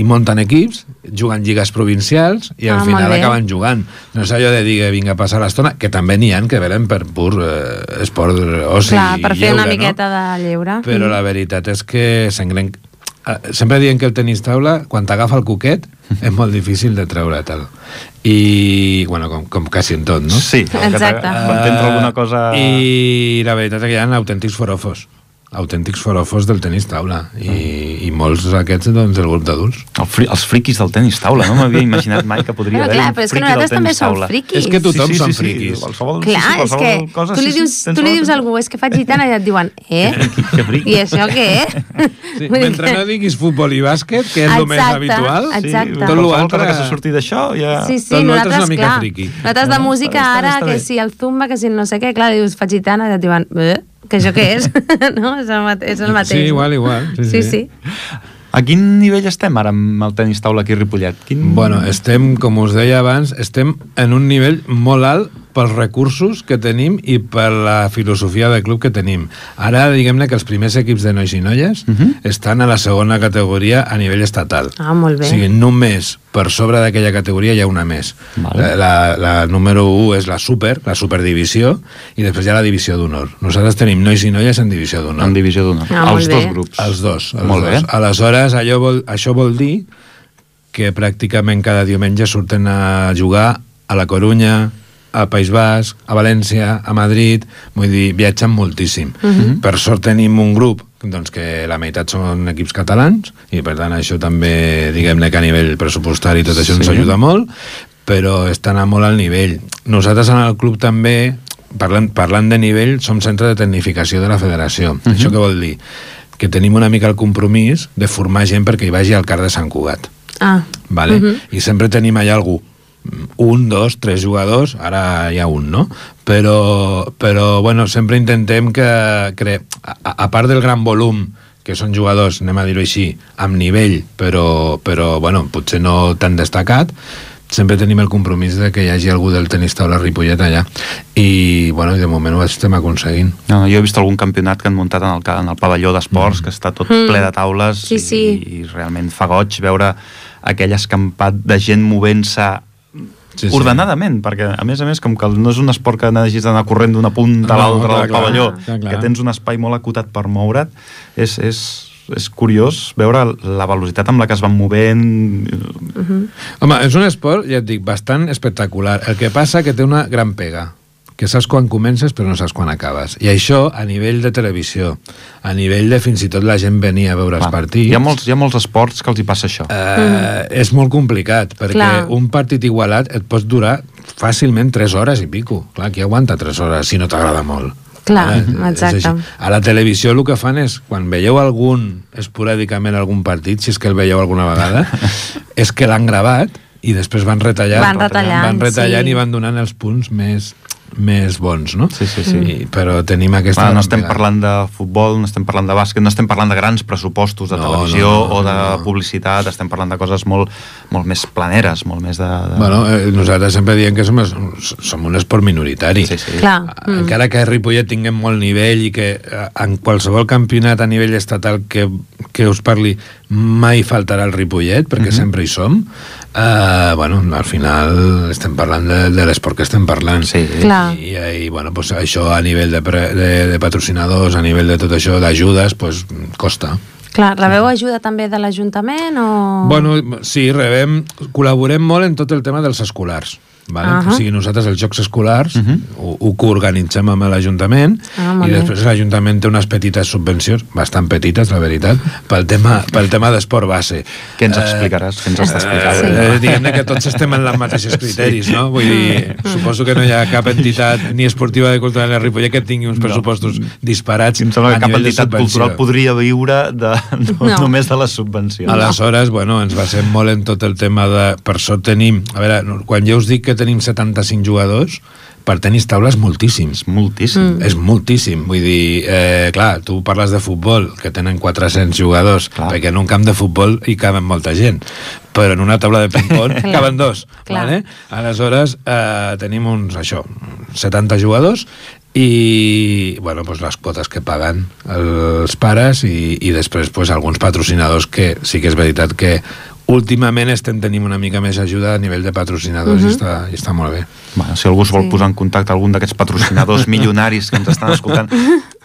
i munten equips, juguen lligues provincials i al Ah, final acaben jugant. No és allò de dir que vinga a passar l'estona, que també n'hi han que venen per pur eh, esport oci Clar, per fer una miqueta de lleure. però la veritat és que s'engren... eh, Sempre diem que el tenis taula, quan t'agafa el coquet, (laughs) és molt difícil de treure'l. I, bueno, com, com quasi en tot, no? Sí, (laughs) Exacte. Quan t'entra alguna cosa... I la veritat és que hi ha autèntics forofos autèntics forofos del tenis taula i, i molts d'aquests doncs, del grup d'adults El fri, els friquis del tenis taula, no m'havia imaginat mai que podria Bueno, haver clar, un però és que friqui del nosaltres també tenis som taula. friquis. És que tothom són friquis. Qualsevol, Clar, sí, sí, és que cosa, tu li sí, dius, sí, tu li dius a algú és que faig (laughs) gitana i et diuen, eh? Que friqui. I això què? sí, mentre que- no diguis futbol i bàsquet que és el més Exacte, habitual exacte. Sí, Tot l'altre- que se surti d'això ja... Sí, sí, Tot l'altre és nosaltres, una mica clar, friqui. nosaltres de música ara, que si el zumba, que si no sé què, clar, dius, faig gitana, i et diuen, eh? Que això què és? (laughs) no? És el, mate és el mateix. Sí, igual, igual. Sí, Sí, sí. sí. A quin nivell estem ara amb el tenis taula aquí a Ripollet? Quin... Bueno, estem, com us deia abans, estem en un nivell molt alt pels recursos que tenim i per la filosofia de club que tenim. Ara, diguem-ne que els primers equips de nois i noies uh -huh. estan a la segona categoria a nivell estatal. Ah, molt bé. O sigui, només per sobre d'aquella categoria hi ha una més. Vale. La, la, la número 1 és la super, la superdivisió, i després hi ha la divisió d'honor. Nosaltres tenim nois i noies en divisió d'honor. En divisió d'una. Ah, molt els bé. dos grups. Els dos. Els Molt dos. bé. Aleshores, allò vol, això vol dir que pràcticament cada diumenge surten a jugar a la Corunya, al País Basc, a València, a Madrid, vull dir, viatgen moltíssim. Uh -huh. Per sort tenim un grup doncs que la meitat són equips catalans i per tant això també, diguem-ne que a nivell pressupostari tot això Sí. ens ajuda molt, però estan a molt al nivell. Nosaltres en el club també, parlant, parlant de nivell, som centre de tecnificació de la federació. Uh -huh. Això què vol dir? Que tenim una mica el compromís de formar gent perquè hi vagi al CAR de Sant Cugat. Ah, Vale? Uh -huh. I sempre tenim allà algú un, dos, tres jugadors, ara hi ha un, no? Però, però bueno, sempre intentem que, que a, a part del gran volum que són jugadors, anem a dir-ho així, amb nivell, però, però bueno, potser no tan destacat, sempre tenim el compromís de que hi hagi algú del tenis taula Ripollet allà i bueno, de moment ho estem aconseguint No, jo he vist algun campionat que han muntat en el, en el pavelló d'esports, mm. que està tot Mm. ple de taules Sí, sí. I, i realment fa goig veure aquell escampat de gent movent-se Sí, sí. ordenadament, perquè a més a més com que no és un esport que hagis d'anar corrent d'una punta a l'altra del pavelló, clar, clar. que tens un espai molt acotat per moure't, és, és, és curiós veure la velocitat amb la que es van movent Home, és un esport, ja et dic, bastant espectacular. El que passa que té una gran pega, que saps quan comences però no saps quan acabes. I això, a nivell de televisió, a nivell de fins i tot la gent venir a veure els Clar, partits... hi ha, molts, hi ha molts esports que els hi passa això Eh, és molt complicat, perquè Clar. un partit igualat et pot durar fàcilment 3 hores i pico. Clar, qui aguanta 3 hores si no t'agrada molt? Clar, Eh, exacte. A la televisió el que fan és, quan veieu algun, esporàdicament algun partit, si és que el veieu alguna vegada, (laughs) és que l'han gravat i després van retallant, Van retallant, van retallant sí. i van donant els punts més, més bons, no? Sí, sí, sí. I, però tenim aquesta... Clar, no estem pega. parlant de futbol, no estem parlant de bàsquet, no estem parlant de grans pressupostos de No, televisió no, no, o de no, publicitat, estem parlant de coses molt, molt més planeres, molt més de... de... Bueno, eh, nosaltres sempre diem que som, som un esport minoritari. sí, sí. Clar. Mm. Encara que a Ripollet tinguem molt nivell i que eh, en qualsevol campionat a nivell estatal que, que us parli mai faltarà el Ripollet, perquè mm -hmm. sempre hi som, eh, bueno, al final estem parlant de, de l'esport que estem parlant. Sí. Clar. I, i bueno, pues això a nivell de, pre, de, de patrocinadors, a nivell de tot això, d'ajudes, pues, costa. Clar, rebeu ajuda també de l'Ajuntament o...? Bueno, sí, rebem, col·laborem molt en tot el tema dels escolars. Vale? Uh Ahà. -huh. O sigui, nosaltres els Jocs Escolars uh -huh. ho, ho coorganitzem amb l'Ajuntament Ah, i bé. després l'Ajuntament té unes petites subvencions, bastant petites, la veritat, pel tema, pel tema d'esport base. Què ens explicaràs? Què ens està explicant? Eh, diguem-ne que tots estem en els mateixos criteris, sí. no? Vull dir, suposo que no hi ha cap entitat ni esportiva de cultura de Ripollet que tingui uns pressupostos disparats Em sembla que cap entitat cultural podria viure de, No. no. només de les subvencions. Aleshores, bueno, ens basem molt en tot el tema de... Per sort tenim... A veure, no, quan jo us dic que tenim 75 jugadors, per tenis taules moltíssims. És moltíssim. Mm. És moltíssim. Vull dir, eh, clar, tu parles de futbol, que tenen 400 jugadors, Clar. perquè en un camp de futbol hi caben molta gent, però en una taula de ping-pong (laughs) caben dos. Clar. Vale? Aleshores, eh, tenim uns, això, 70 jugadors i bueno, pues les quotes que paguen els pares i, i després pues, alguns patrocinadors que sí que és veritat que últimament estem tenint una mica més ajuda a nivell de patrocinadors uh -huh. i, està, i està molt bé. Bueno, si algú es vol Sí. posar en contacte algun d'aquests patrocinadors (laughs) milionaris que ens estan escoltant,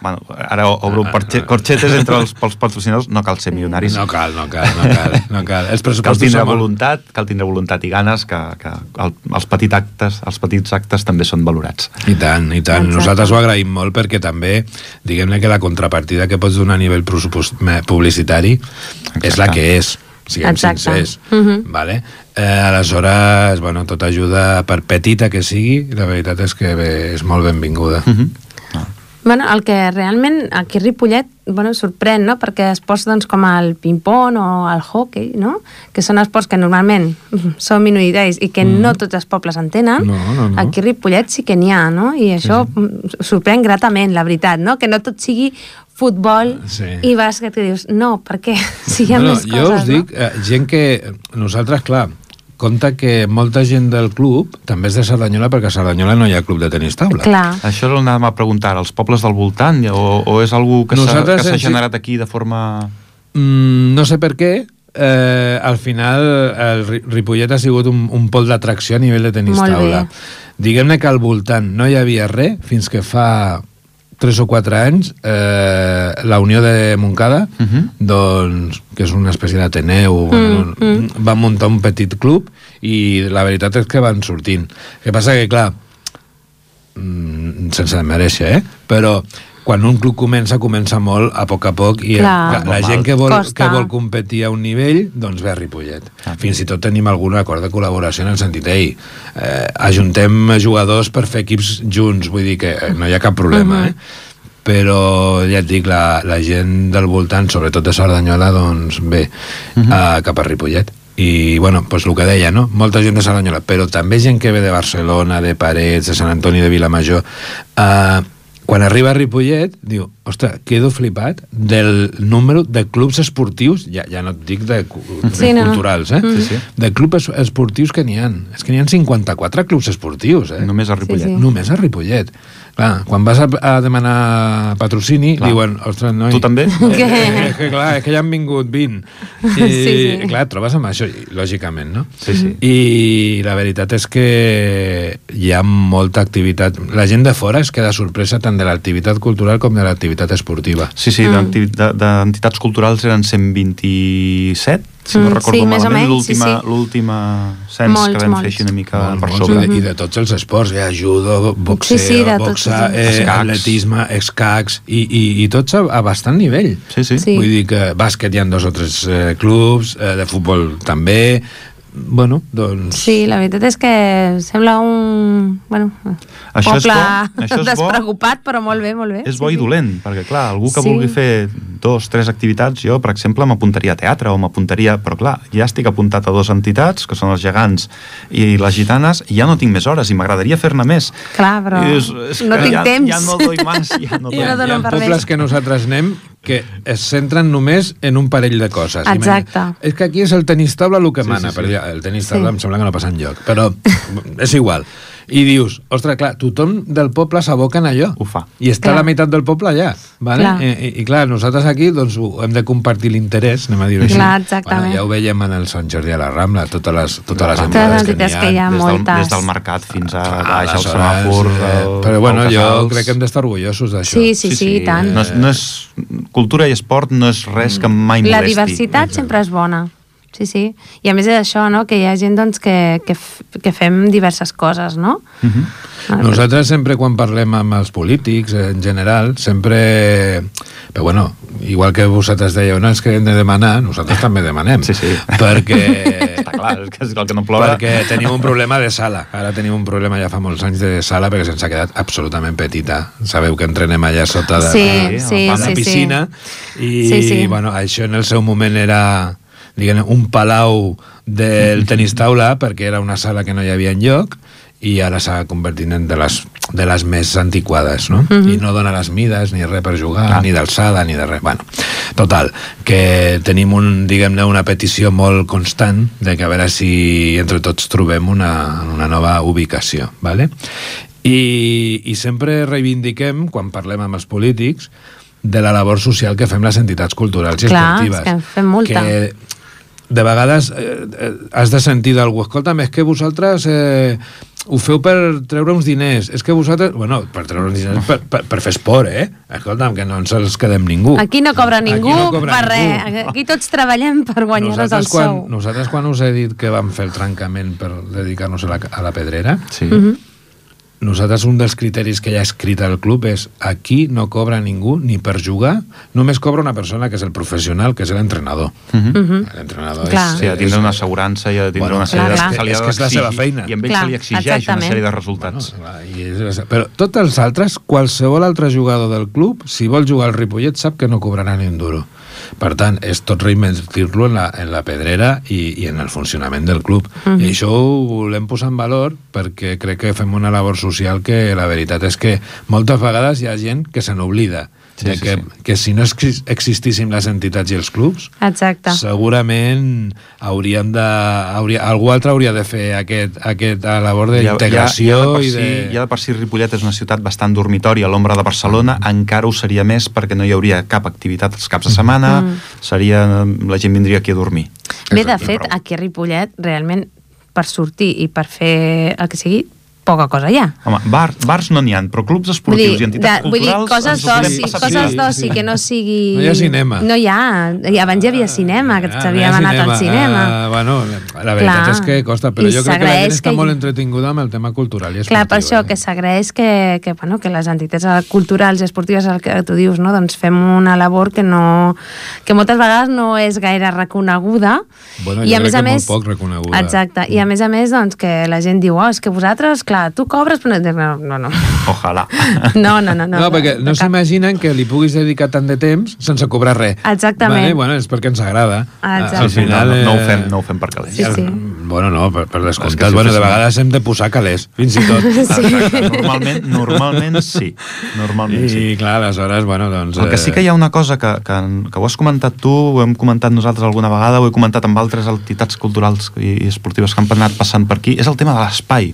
bueno, ara obro un parche- corxetes entre els, pels patrocinadors, no cal ser milionaris, No cal, no cal, no cal. No cal. Els cal tindre són voluntat, cal tindre voluntat i ganes que, que el, els, petits actes, els petits actes també són valorats. I tant, i tant. Exacte. Nosaltres ho agraïm molt perquè també, diguem-ne que la contrapartida que pots donar a nivell publicitari és la que és, siguem Exacte. sincers. Mhm. vale? eh, aleshores, bueno, tota ajuda, per petita que sigui, la veritat és que bé, és molt benvinguda. Mhm. Bueno, el que realment aquí a Ripollet bueno, sorprèn, no? perquè esports doncs, com el ping-pong o el hockey, no? que són esports que normalment (laughs) són minoritaris i que mm. no tots els pobles en tenen, No, no, no. aquí a Ripollet sí que n'hi ha, no? i això sí. sorprèn gratament, la veritat, no? que no tot sigui futbol Sí. i bàsquet, que dius, no, per què? (laughs) Si hi ha Bueno, més coses, jo us dic, eh, gent que... Nosaltres, clar, compta que molta gent del club també és de Cerdanyola perquè a Cerdanyola no hi ha club de tenis taula. Clar, Això és anàvem a preguntar, als pobles del voltant, o, o és algú que s'ha generat aquí de forma... Mm, no sé per què, eh, al final el Ri- Ripollet ha sigut un, un pol d'atracció a nivell de tenis Molt taula. Diguem-ne que al voltant no hi havia res fins que fa 3 o 4 anys eh, la Unió de Montcada Uh -huh. doncs, que és una espècie d'Ateneu mm, mm. van muntar un petit club i la veritat és que van sortint el que passa que clar mm, sense mereixer eh? però quan un club comença, comença molt a poc a poc i Clar. la, la gent que vol, Costa. que vol competir a un nivell doncs ve a Ripollet Ah. fins i tot tenim algun acord de col·laboració en el sentit ei, eh, ajuntem jugadors per fer equips junts vull dir que eh, no hi ha cap problema Mhm. eh? però ja et dic, la, la gent del voltant, sobretot de Cerdanyola, doncs bé, uh. -huh. cap a Ripollet. I, bueno, doncs el que deia, no? Molta gent de Cerdanyola, però també gent que ve de Barcelona, de Parets, de Sant Antoni de Vilamajor. Uh, quan arriba a Ripollet, ostres, quedo flipat del número de clubs esportius, ja, ja no et dic de, de Sí, no, culturals, eh? Sí, sí. De clubs es- esportius que n'hi ha. És que n'hi ha 54 clubs esportius, eh? Només a Ripollet. Sí, sí. Només a Ripollet. Clar, quan vas a, a demanar patrocini, Clar. diuen, ostres, noi... Tu també? Eh, eh, és que clar, és que ja han vingut 20. (laughs) I, Sí, sí. clar, et trobes amb això, lògicament, no? Sí, sí. I la veritat és que hi ha molta activitat. La gent de fora es queda sorpresa tant de l'activitat cultural com de l'activitat esportiva. Sí, sí, de- d'entitats culturals eren 127, si no Mm, recordo sí, malament, menys, sí, l'última sí. l'última cens Molts, que vam fer molts. així una mica Molts, per molts, sobre. I de tots els esports, hi ha judo, boxeo, Sí, sí, boxa, eh, Escacs. atletisme, escacs, i, i, i tots a, a bastant nivell. Sí, sí. Sí. Vull dir que bàsquet hi ha dos o tres eh, clubs, eh, de futbol també... Bueno, doncs... Sí, la veritat és que sembla un... Bueno, Això és poble bo, això és bo. despreocupat, però molt bé, molt bé. És bo i dolent, perquè clar, algú que Sí. vulgui fer dos, tres activitats, jo, per exemple, m'apuntaria a teatre o m'apuntaria... Però clar, ja estic apuntat a dues entitats, que són els gegants i les gitanes, i ja no tinc més hores i m'agradaria fer-ne més. Clar, però I dius, és no tinc ja, temps. Ja no doy más, ja no (laughs) Ja doy no hi dono ha per pobles que nosaltres anem que es centren només en un parell de coses. Exacte. Imagina, És que aquí és el tenis taula el que Sí, mana. sí, sí. Per dir, el tenis taula Sí. em sembla que no passa enlloc, però (laughs) és igual. I dius, ostres, clar, tothom del poble s'aboca en allò. Ho fa. I està Clar. la meitat del poble allà. Vale? Clar. I, i, I clar, nosaltres aquí doncs, hem de compartir l'interès, anem a dir-ho així. Clar, exactament. Bueno, ja ho veiem en el Sant Jordi a la Rambla, totes les, totes les entitats que hi ha. des, del, des del mercat fins a Clar, baix, al aleshores, semàfor... eh, Però bueno, jo Casals. crec que hem d'estar orgullosos d'això. Sí, sí, sí, i tant. No és, no és, cultura i esport no és res que mai La molesti. diversitat sempre és bona. Sí, sí. I a més és això, no?, que hi ha gent doncs, que, que, que fem diverses coses, no? Uh -huh. Ah, Nosaltres sempre quan parlem amb els polítics, en general, sempre... Però bueno, igual que vosaltres dèieu, no, és que hem de demanar, nosaltres també demanem. Sí, sí. Perquè... (laughs) Està clar, és que és el que no plora... perquè tenim un problema de sala. Ara tenim un problema ja fa molts anys de sala perquè se'ns ha quedat absolutament petita. Sabeu que entrenem allà sota de Sí, la, sí, a la sí, sí. piscina i Sí, sí. bueno, això en el seu moment era diguem, un palau del tenis taula perquè era una sala que no hi havia enlloc i ara s'ha convertit en de les, de les més antiquades, no? I no dona les mides ni res per jugar, Clar. ni d'alçada, ni de res. Bueno, total, que tenim un, diguem-ne, una petició molt constant de que a veure si entre tots trobem una, una nova ubicació, ¿vale? I, i sempre reivindiquem, quan parlem amb els polítics, de la labor social que fem les entitats culturals i Clar, esportives. és que en fem molta. Que de vegades eh, eh, has de sentir d'algú, escolta'm, és que vosaltres eh, ho feu per treure uns diners, és que vosaltres... Bueno, per treure uns diners, per, per, per fer esport, eh? Escolta'm, que no ens els quedem ningú. Aquí no cobra Aquí ningú no cobra per ningú. res. Aquí tots treballem per guanyar-nos el quan, sou. nosaltres quan us he dit que vam fer el trencament per dedicar-nos a, la, a la pedrera, Sí. Mhm. Nosaltres un dels criteris que hi ha escrit al club és aquí no cobra ningú ni per jugar, només cobra una persona que és el professional, que és l'entrenador. Mhm. Mhm. L'entrenador és... Sí, ha de tindre una assegurança i ha de tindre Bueno, una sèrie clar, de... clar. És que és la seva feina. I amb ell Clar, se li exigeix exactament. una sèrie de Bueno, resultats. clar, i és, però tots els altres, qualsevol altre jugador del club, si vol jugar al Ripollet, sap que no cobrarà ni un duro. Per tant, és tot reinvertir-lo en, la, en la pedrera i, i en el funcionament del club. Mhm. I això ho volem posar en valor perquè crec que fem una labor social que la veritat és que moltes vegades hi ha gent que se n'oblida Sí, de sí, que, sí. que si no exis- existissin les entitats i els clubs, Exacte. segurament hauríem de, hauria, algú altre hauria de fer aquest, aquesta labor Ja- d'integració ja, ja, de per i si, de... ja de per si Ripollet és una ciutat bastant dormitori a l'ombra de Barcelona, encara ho seria més perquè no hi hauria cap activitat els caps de setmana, Mm. seria, la gent vindria aquí a dormir. Bé, de fet, aquí a Ripollet, realment, per sortir i per fer el que sigui, poca cosa hi ha. Home, bar, bars no n'hi ha, però clubs Vull esportius dir, i entitats de, vull dir culturals... coses d'oci, coses d'oci que no sigui... No hi ha cinema. No hi ha. I abans hi havia cinema, que Ah, s'havia no anat al cinema. Ah, bueno, la veritat Clar. és que costa, però I jo crec que la gent està que hi- molt entretinguda amb el tema cultural i esportiu. Clar, per això eh? que s'agraeix que, que, bueno, que les entitats culturals i esportives, el que tu dius, no? doncs fem una labor que, no, que moltes vegades no és gaire reconeguda. Bueno, I jo a crec més a que molt més, poc reconeguda. Exacte. I a més a més, doncs, que la gent diu, oh, és que vosaltres, clar, tu cobres, però no, no, no. Ojalà. No, no, no. no, No, perquè no s'imaginen que li puguis dedicar tant de temps sense cobrar res. Exactament. Vale? Bueno, és perquè ens agrada. Exacte. Al Sí, sí, no, final, no, no, ho eh, fem, no ho fem per calés. Sí, sí. Bueno, no, per, per que descomptat. si bueno, de vegades hem de posar calés, fins i tot. (laughs) Exacte, normalment, normalment sí. Normalment sí. I, clar, aleshores, bueno, doncs... El que sí que hi ha una cosa que, que, que ho has comentat tu, ho hem comentat nosaltres alguna vegada, ho he comentat amb altres entitats culturals i, i esportives que han anat passant per aquí, és el tema de l'espai,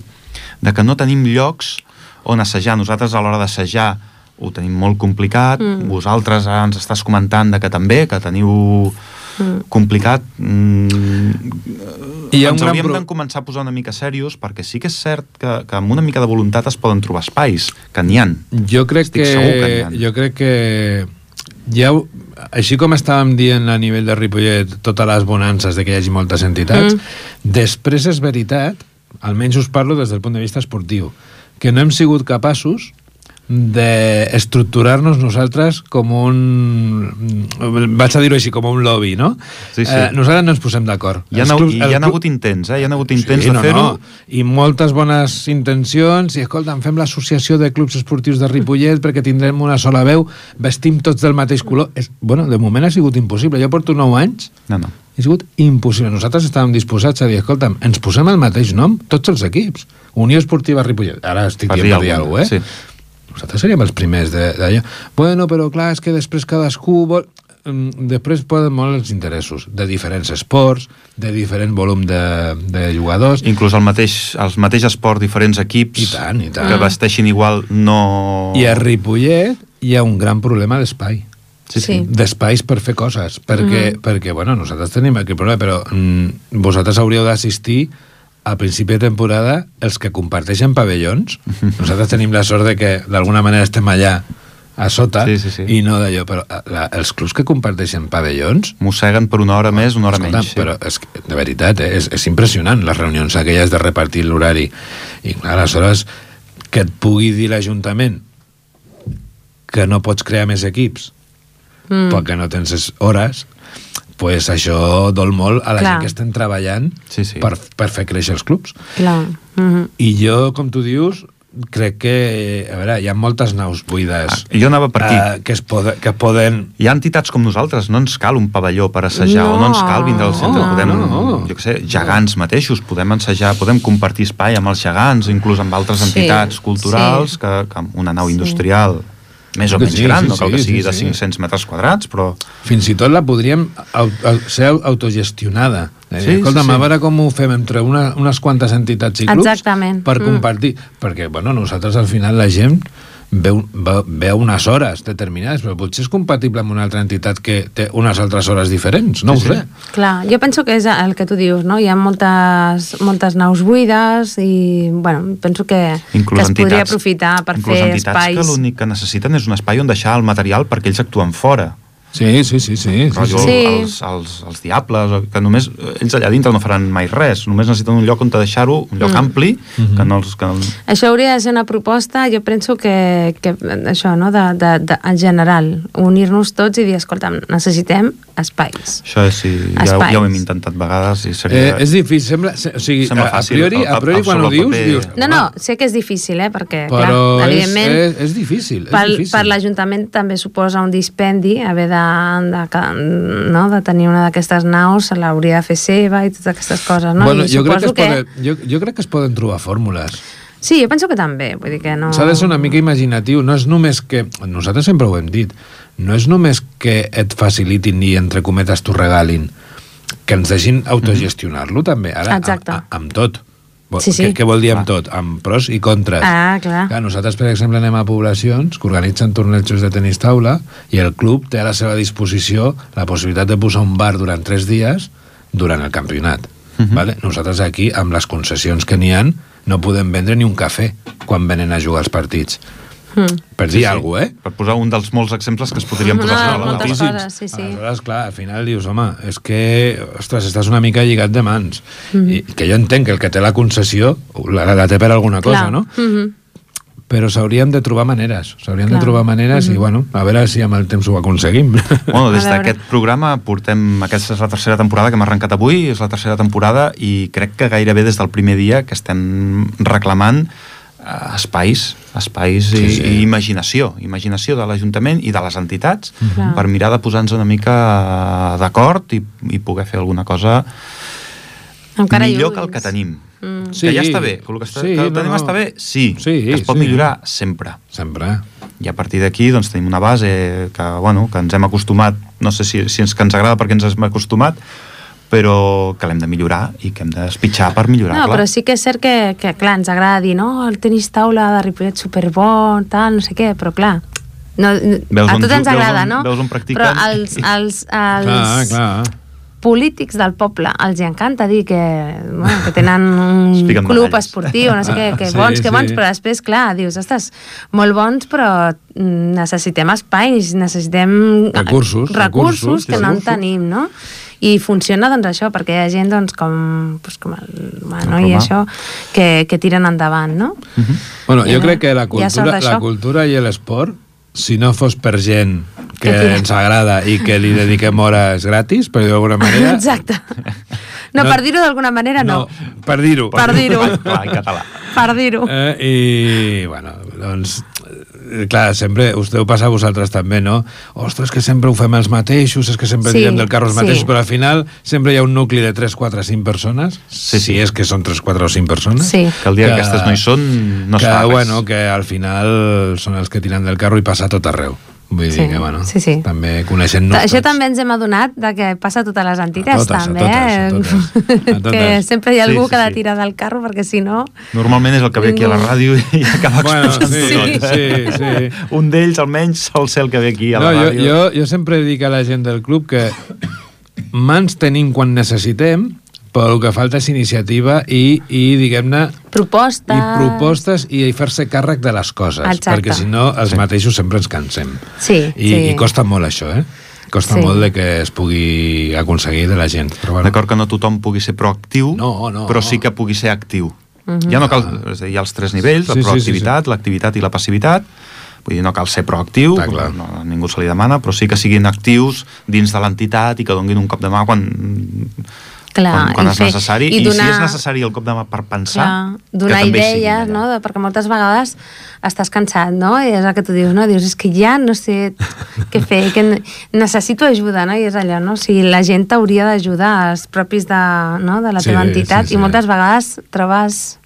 de que no tenim llocs on assajar. Nosaltres a l'hora d'assajar ho tenim molt complicat, mm. vosaltres ara ens estàs comentant de que també, que teniu mm. complicat. Mm, I ha ens hauríem pro- de començar a posar una mica serios perquè sí que és cert que, que amb una mica de voluntat es poden trobar espais, que n'hi han. Jo crec Estic que, segur que n'hi ha. jo crec que ja, així com estàvem dient a nivell de Ripollet totes les bonances de que hi hagi moltes entitats, mm. després és veritat, almenys us parlo des del punt de vista esportiu, que no hem sigut capaços d'estructurar-nos nosaltres com un... vaig a dir-ho així, com un lobby, no? Sí, sí. Eh, nosaltres no ens posem d'acord. Hi ha, clubs- hi ha club- hagut intents, eh? Hi ha hagut intents Sí, de no, fer-ho. no. I moltes bones intencions, i escolta, fem l'associació de clubs esportius de Ripollet perquè tindrem una sola veu, vestim tots del mateix color. És, bueno, de moment ha sigut impossible. Jo porto 9 anys No, no. Ha sigut impossible. Nosaltres estàvem disposats a dir, escolta'm, ens posem el mateix nom, tots els equips. Unió Esportiva Ripollet. Ara estic dient per dir alguna, cosa, eh? sí. Nosaltres seríem els primers de- d'allò. Bueno, però clar, és que després cadascú vol... Mm, Després poden molt els interessos de diferents esports, de diferent volum de, de jugadors, Inclús el mateix, els mateix esport, diferents equips I tant, i tant. que vesteixin igual no... I a Ripollet hi ha un gran problema d'espai. Sí, sí. D'espais per fer coses. Perquè, perquè bueno, nosaltres tenim aquest problema, però mm, vosaltres hauríeu d'assistir a principi de temporada els que comparteixen pavellons. (laughs) Nosaltres tenim la sort de que d'alguna manera estem allà a sota Sí, sí, sí. i no d'allò, però eh, la, els clubs que comparteixen pavellons Mosseguen per una hora més, una hora Escolta, menys. Sí. Però és, de veritat, eh, és, és impressionant les reunions aquelles de repartir l'horari. I clar, aleshores, que et pugui dir l'Ajuntament que no pots crear més equips mm. perquè no tens es- hores, pues això dol molt a la Clar. gent que estem treballant Sí, sí. Per, per fer créixer els clubs. Clar. Mm -hmm. I jo, com tu dius, crec que, a veure, hi ha moltes naus buides Ah, jo anava per aquí. eh, que, es poden, que poden Hi ha entitats com nosaltres, no ens cal un pavelló per assajar, No. o no ens cal vindre al centre, No. podem, No. jo què sé, gegants mateixos, podem ensejar, podem compartir espai amb els gegants, inclús amb altres Sí, entitats culturals, sí. que, que una nau Sí. industrial més o menys sí, gran, sí, no cal sí, que sigui sí, de sí. 500 metres quadrats, però... Fins i tot la podríem ser autogestionada. Eh, Sí, sí, Escolta'm, sí, sí, sí. a veure com ho fem entre una, unes quantes entitats i clubs Exactament. per Mm. compartir. Perquè, bueno, nosaltres al final la gent veu, veu, unes hores determinades, però potser és compatible amb una altra entitat que té unes altres hores diferents, no Sí, ho sí. sé. Clar, jo penso que és el que tu dius, no? Hi ha moltes, moltes naus buides i, bueno, penso que, Inclús que es podria aprofitar per inclús fer entitats espais... que l'únic que necessiten és un espai on deixar el material perquè ells actuen fora. Sí, sí, sí, sí. sí, rotllo sí. Sí. els, els, els diables, que només ells allà dintre no faran mai res, només necessiten un lloc on deixar-ho, un lloc Mm. ampli, que no els... Que... Això hauria de ser una proposta, jo penso que, que això, no?, de, de, de, en general, unir-nos tots i dir, escolta, necessitem espais. Això és, sí, ja, Espais. ja ho hem intentat vegades i Eh, seria... és difícil, sembla, se- o sigui, Sembla a, a fàcil, priori, a- a priori a- quan ho dius, paper. dius... No, no, sé que és difícil, eh?, perquè, però clar, és, evidentment... és, és difícil, és per, difícil. per l'Ajuntament també suposa un dispendi haver de, de, no, de tenir una d'aquestes naus, se l'hauria de fer seva i totes aquestes coses, no? bueno, I jo crec, que suposo poden, jo, jo crec que es poden trobar fórmules. Sí, jo penso que també, vull dir que no... S'ha de ser una mica imaginatiu, no és només que... Nosaltres sempre ho hem dit, no és només que et facilitin i, entre cometes, t'ho regalin, que ens deixin autogestionar-lo també, ara, Exacte. amb, amb tot. Sí, sí. Què, què vol dir amb tot? Amb pros i contres. Ah, clar. Clar, nosaltres, per exemple, anem a poblacions que organitzen tornejos de tenis taula i el club té a la seva disposició la possibilitat de posar un bar durant tres dies durant el campionat. Mhm. vale? Nosaltres aquí, amb les concessions que n'hi han, no podem vendre ni un cafè quan venen a jugar els partits. Mm. Per dir alguna cosa, eh? Per posar un dels molts exemples que es podrien posar No, sobre la moltes taula. coses, sí, sí. Aleshores, clar, al final dius, home, és que, ostres, estàs una mica lligat de mans. Mhm. I que jo entenc que el que té la concessió la, la té per alguna cosa, Clar. no? Mhm. Però s'haurien de trobar maneres. S'haurien de trobar maneres i, bueno, a veure si amb el temps ho aconseguim. (laughs) Bueno, des d'aquest programa portem... Aquesta és la tercera temporada que hem arrencat avui, és la tercera temporada i crec que gairebé des del primer dia que estem reclamant espais, espais Sí, i, sí. i imaginació, imaginació de l'Ajuntament i de les entitats Clar. per mirar de posar-nos una mica eh, d'acord i, i poder fer alguna cosa Encara millor lluny. que el que tenim. Mm. Sí. Que ja està bé. Que el que, està, Sí, que el no, tenim no. està bé? Sí. Sí, que es pot sí. millorar sempre. Sempre. I a partir d'aquí doncs, tenim una base que, bueno, que ens hem acostumat, no sé si, si ens, que ens agrada perquè ens hem acostumat, però que l'hem de millorar i que hem d'espitxar per No, millorar-la. però sí que és cert que, que clar, ens agrada dir, no, el tenis taula de Ripollet superbon, tal, no sé què, però clar, no, Veus a on tots ju- ens veus agrada, on- no? veus on practiquen Però els, els, els Clar, clar. Polítics del poble els hi encanta dir que, bueno, que tenen un club medalles. esportiu, no sé què, que (laughs) Sí, bons, que sí. bons, però després, clar, dius, ostres, molt bons, però mm, necessitem espais, necessitem Recursos, recursos, recursos, que no en tenim, no? I funciona, doncs, això, perquè hi ha gent, doncs, com, doncs, com el Mano i això, que, que tiren endavant, no? Bueno, Ja, jo crec que la cultura, la cultura i l'esport, si no fos per gent que ens agrada i que li dediquem hores gratis, per dir-ho d'alguna manera... (laughs) Exacte. No, No. per dir-ho d'alguna manera, no. per dir-ho. Per dir-ho. Clar, en català. Per dir-ho. Eh, I, bueno, doncs, clar, sempre us deu passar a vosaltres també, no? Ostres, que sempre ho fem els mateixos, és que sempre Sí, direm del carro els sí. mateixos, però al final sempre hi ha un nucli de 3, 4, 5 persones, Sí, sí. si és que són 3, 4 o 5 persones. Sí. Que el dia que, aquestes no hi són, no es que, fa res. bueno, que al final són els que tiren del carro i passa tot arreu. Vull Sí, dir que, bueno, sí, sí. també coneixent-nos Això tots. també ens hem adonat de que passa a totes les entitats, A totes, a també. totes, a eh? totes, a (laughs) totes. que sempre hi ha Sí, algú sí, que ha de sí. tirar del carro, perquè si no... Normalment és el que ve aquí a la ràdio i (laughs) acaba Bueno, sí, tot. sí, sí. Un d'ells, almenys, sol ser el que ve aquí a No, la jo, ràdio. jo, jo sempre dic a la gent del club que mans tenim quan necessitem, però el que falta és iniciativa i, i diguem-ne, Propostes... i propostes i fer-se càrrec de les coses, Exacte. perquè si no els Sí. mateixos sempre ens cansem. Sí, I, sí. I costa molt això, eh? Costa Sí. molt de que es pugui aconseguir de la gent. Però bueno, D'acord que no tothom pugui ser proactiu, No, no, però no. sí que pugui ser actiu. Ja no cal... És a dir, hi ha els tres nivells, Sí, la sí, proactivitat, l'activitat i la passivitat. Vull dir, no cal ser proactiu, Està clar. no, a ningú se li demana, però sí que siguin actius dins de l'entitat i que donguin un cop de mà quan, Clar, quan, quan i és fer- necessari. i I, donar- si és necessari el cop de mà per pensar, Clar, que donar idees, no? De, perquè moltes vegades estàs cansat, no? I és el que tu dius, no? Dius, és que ja no sé què fer, que ne- necessito ajuda, no? I és allò, no? O sigui, la gent t'hauria d'ajudar, els propis de, no? de la Sí, teva entitat, sí, sí. i moltes vegades trobes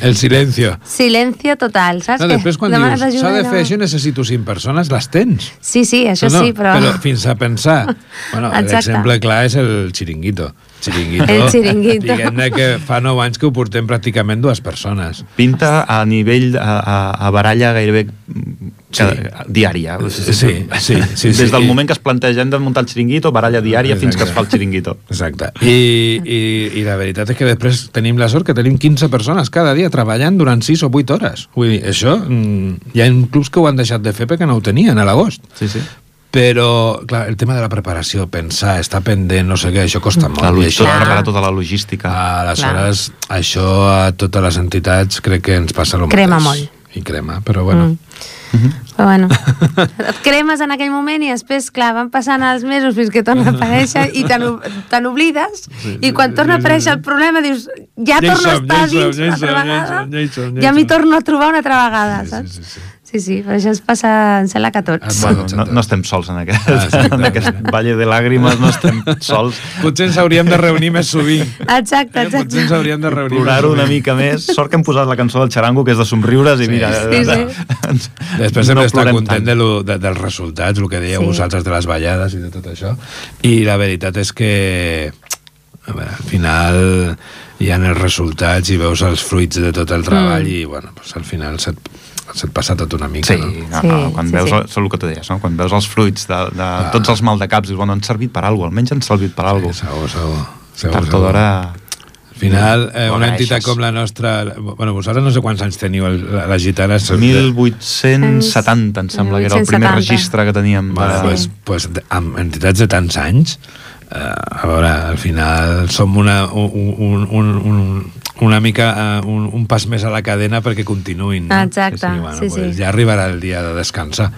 el silencio. silencio total, saps? No, després quan demanes dius, s'ha de i fer no- això, necessito 5 persones, les tens. Sí, sí, això no, no, sí, però... Però fins a pensar... (laughs) Bueno, l'exemple clar és el xiringuito. Xiringuito, El xiringuito. Diguem-ne que fa 9 anys que ho portem pràcticament dues persones. Pinta a nivell, a, a, a baralla gairebé cada, diària. Sí, sí, sí, sí, Des sí. del moment que es planteja hem de muntar el xiringuito, baralla diària fins que es fa el xiringuito. Exacte. I, i, I la veritat és que després tenim la sort que tenim 15 persones cada dia treballant durant 6 o 8 hores. Vull dir, això, mm, hi ha clubs que ho han deixat de fer perquè no ho tenien a l'agost. Sí, sí. Però, clar, el tema de la preparació, pensar, estar pendent, no sé què, això costa molt. La, això, tot, preparar tota la logística. aleshores, això a totes les entitats crec que ens passa el mateix. Crema molt. I crema, però bueno. Mm. Però bueno, et cremes en aquell moment i després, clar, van passant els mesos fins que torna a aparèixer i te n'o- te n'oblides i quan torna a aparèixer el problema dius ja torno a estar ja som, dins ja una altra vegada ja m'hi torno a trobar una altra vegada, Sí, saps? sí, sí, sí. Sí, sí, però això ens passa, em sembla que a tots. Ah, Bueno, no, no estem sols en aquest, Ah, exacte. en aquest valle de làgrimes, no estem sols. Potser ens hauríem de reunir més sovint. Exacte, Eh? Potser exacte. ens hauríem de reunir Plorar més una mica més. Sort que hem posat la cançó del xarango, que és de somriures, i Sí, mira... sí, sí. ens- Després hem no d'estar content de lo, de, dels resultats, el que dèieu Sí. vosaltres de les ballades i de tot això. I la veritat és que a veure, al final hi ha els resultats i veus els fruits de tot el treball Mm. i bueno, pues, al final se't, se't passa tot una mica. Sí, no? no, Sí, no, quan sí, veus, sí. El, és el que tu deies, no? quan veus els fruits de, de tots els maldecaps, dius, bueno, han servit per alguna cosa, almenys han servit per alguna Sí, cosa. segur, segur. segur, Tard o d'hora... Al final, eh, una entitat com la nostra... Bueno, vosaltres no sé quants anys teniu, el, la, les gitanes... 1870, em sembla que era el primer 1870. registre que teníem. De... Bueno, Sí. pues, pues, de- amb entitats de tants anys, eh, a veure, al final som una, un, un, un, un, una mica uh, un, un pas més a la cadena perquè continuïn. No? Exacte, bueno, sí, pues sí. Ja arribarà el dia de descansar.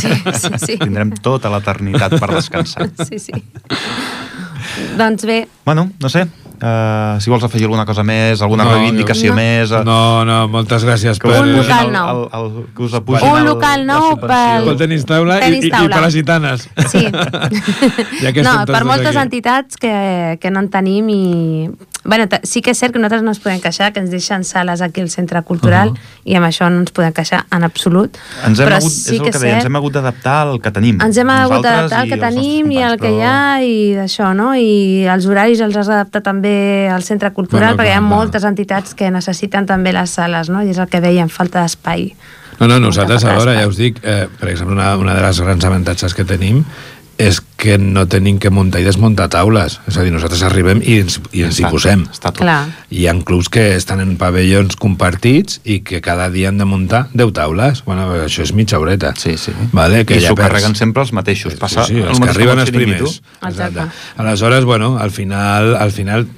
Sí, sí, sí. Tindrem tota l'eternitat per descansar. (laughs) Sí, sí. doncs bé, Bueno, no sé, uh, si vols afegir alguna cosa més, alguna No, reivindicació no. més... eh, No, no, moltes gràcies que per... Un local el- nou. el- el- que us apugin Un el- local la nou pel- Pel tenis taula, i, Tenis i, i taula. per les gitanes. Sí. (laughs) Ja que no, per moltes aquí. entitats que, que no en tenim i bueno, sí que és cert que nosaltres no ens podem queixar, que ens deixen sales aquí al centre cultural, Uh-huh. i amb això no ens podem queixar en absolut. Ens hem però hagut, sí és el que que és deia, ens hem hagut d'adaptar al que tenim. ens hem hagut d'adaptar al que tenim i al que hi però- ha i d'això, no? I els horaris els has d'adaptar també al centre cultural Bueno, perquè hi ha clar, clar. moltes entitats que necessiten també les sales, no? I és el que dèiem, falta d'espai. No, no, nosaltres alhora, tasca. ja us dic, eh, per exemple, una, una de les grans avantatges que tenim és que no tenim que muntar i desmuntar taules. És a dir, nosaltres arribem i ens, i ens hi posem. Està tot. Clar. Hi ha clubs que estan en pavellons compartits i que cada dia han de muntar 10 taules. Bueno, això és mitja horeta. Sí, sí. Vale, que I ja s'ho carreguen sempre els mateixos. Passa sí, sí, el els que arriben els primers. Exacte. Aleshores, bueno, al final, al final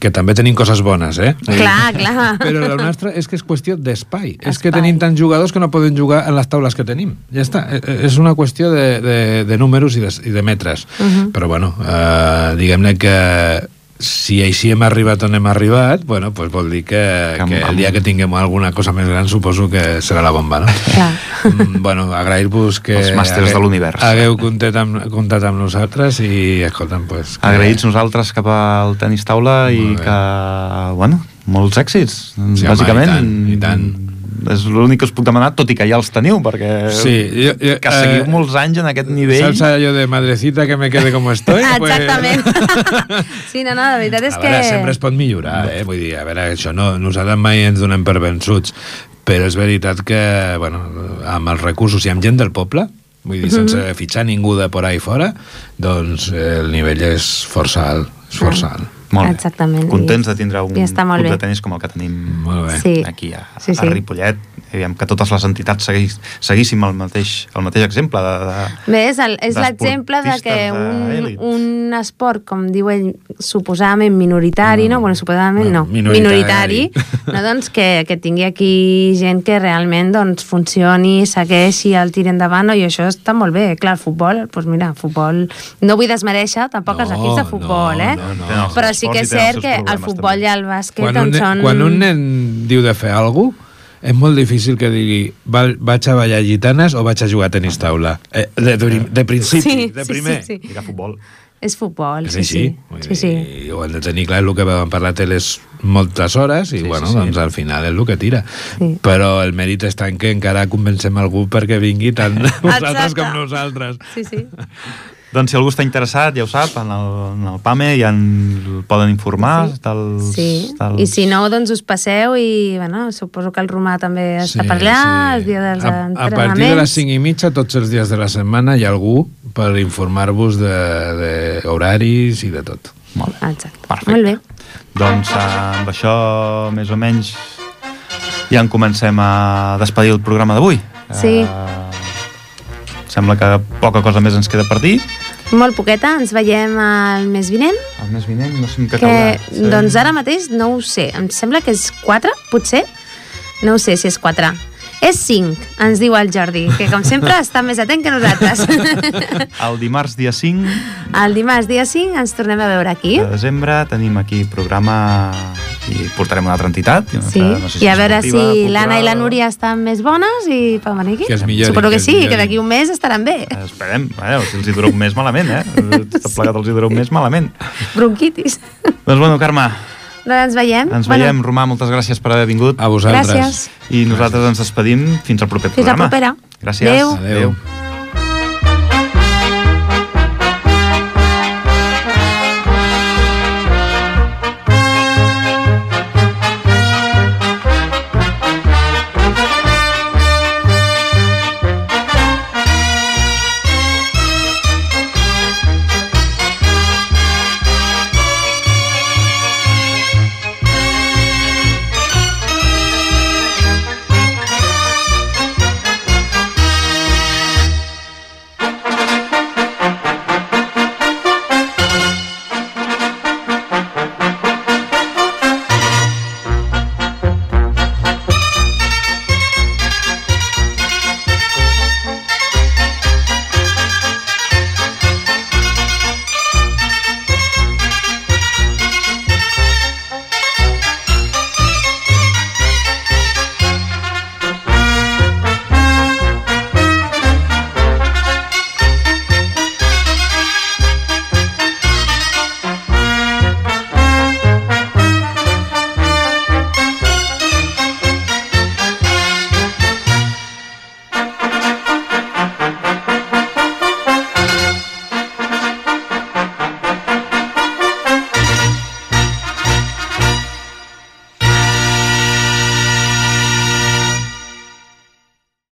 que també tenim coses bones, eh? Clar, clar. Però la nostra és que és qüestió d'espai. És que tenim tants jugadors que no poden jugar en les taules que tenim. Ja està. Eh, eh, És una qüestió de, de, de números i de, i de metres. Mhm. Però, bueno, eh, diguem-ne que si així hem arribat on hem arribat, bueno, pues vol dir que, Que el dia que tinguem alguna cosa més gran suposo que serà la bomba, no? Clar. Mm, bueno, agrair-vos que Els màsters de l'univers. hagueu comptat amb, comptat amb nosaltres i, escolta'm, pues, que... Agraïts nosaltres cap al tenis taula i que, bueno, molts èxits, Sí, home, bàsicament. i tant, i tant. És l'únic que us puc demanar, tot i que ja els teniu, perquè Sí, jo, jo, que seguiu eh, molts anys en aquest nivell. Saps allò de madrecita que me quede como estoy? (laughs) Exactament. (laughs) sí, no, no, la veritat és a que... veure, sempre es pot millorar, eh? Vull dir, a veure, això no, nosaltres mai ens donem per vençuts, però és veritat que, bueno, amb els recursos i amb gent del poble, vull dir, sense Mhm. fitxar ningú de por ahí fora, doncs eh, el nivell és força alt, és força alt. Molt bé. Exactament. Contents de tindre un I està molt club bé. de tenis com el que tenim Molt bé. Sí. aquí a, Sí, sí. a Ripollet. Aviam, que totes les entitats seguís, seguíssim el mateix, el mateix exemple de, de, Bé, és l'exemple de que un, un esport, com diu ell, suposadament minoritari, no? Bueno, suposadament no, no, minoritari. minoritari, no? doncs que, que tingui aquí gent que realment doncs, funcioni, segueixi, el tiri endavant, no? i això està molt bé. Clar, el futbol, doncs mira, futbol... No vull desmereixer tampoc els No, equips de futbol, no, eh? no, no. Els Però sí que és cert els que el futbol també. i el bàsquet Quan un, doncs, són... quan un nen diu de fer alguna cosa, és molt difícil que digui "Va- vaig a ballar gitanes o vaig a jugar a tenis taula. Eh, de, de, de principi, Sí, de sí, primer. sí, sí. A futbol. És futbol, És sí, així. sí. Sí, sí. Ho hem de tenir clar, el que vam parlar a teles moltes hores i, Sí, bueno, sí, sí. doncs al final és el que tira. Sí. Però el mèrit està en que encara convencem algú perquè vingui tant vosaltres com nosaltres. Sí, sí. (laughs) Doncs si algú està interessat, ja ho sap, en el, en el PAME ja en poden informar Sí. dels, Sí, dels... i si no, doncs us passeu i, bueno, suposo que el romà també està per allà, els dies dels a, a entrenaments. partir de les 5 i mitja, tots els dies de la setmana, hi ha algú per informar-vos de, de horaris i de tot. Molt bé. Exacte. Perfecte. Molt bé. Doncs eh, amb això, més o menys, ja en comencem a despedir el programa d'avui. Sí. Eh, sembla que poca cosa més ens queda per dir. Molt poqueta, ens veiem el mes vinent, El mes vinent no sé en què que, caurà. doncs ara mateix no ho sé, em sembla que és 4, potser? No ho sé si és 4. És 5, ens diu el Jordi, que com sempre està més atent que nosaltres. (laughs) El dimarts dia 5 el dimarts dia 5 ens tornem a veure aquí. de desembre tenim aquí programa i portarem una altra entitat. i una Sí, altra, no sé i a veure si l'Anna i la Núria estan més bones i poden venir aquí. Que es millorin, Suposo que que sí, que millorin. d'aquí un mes estaran bé. Eh, Esperem, eh, si els hi dura un mes malament, eh? Tot plegat els hi dura un mes malament. Bronquitis. Doncs bueno, Carme, Doncs ens veiem. ens veiem. Romà, moltes gràcies per haver vingut. A vosaltres. Gràcies. I nosaltres ens despedim fins al proper Fins la programa. propera. Gràcies. Adéu. Adéu.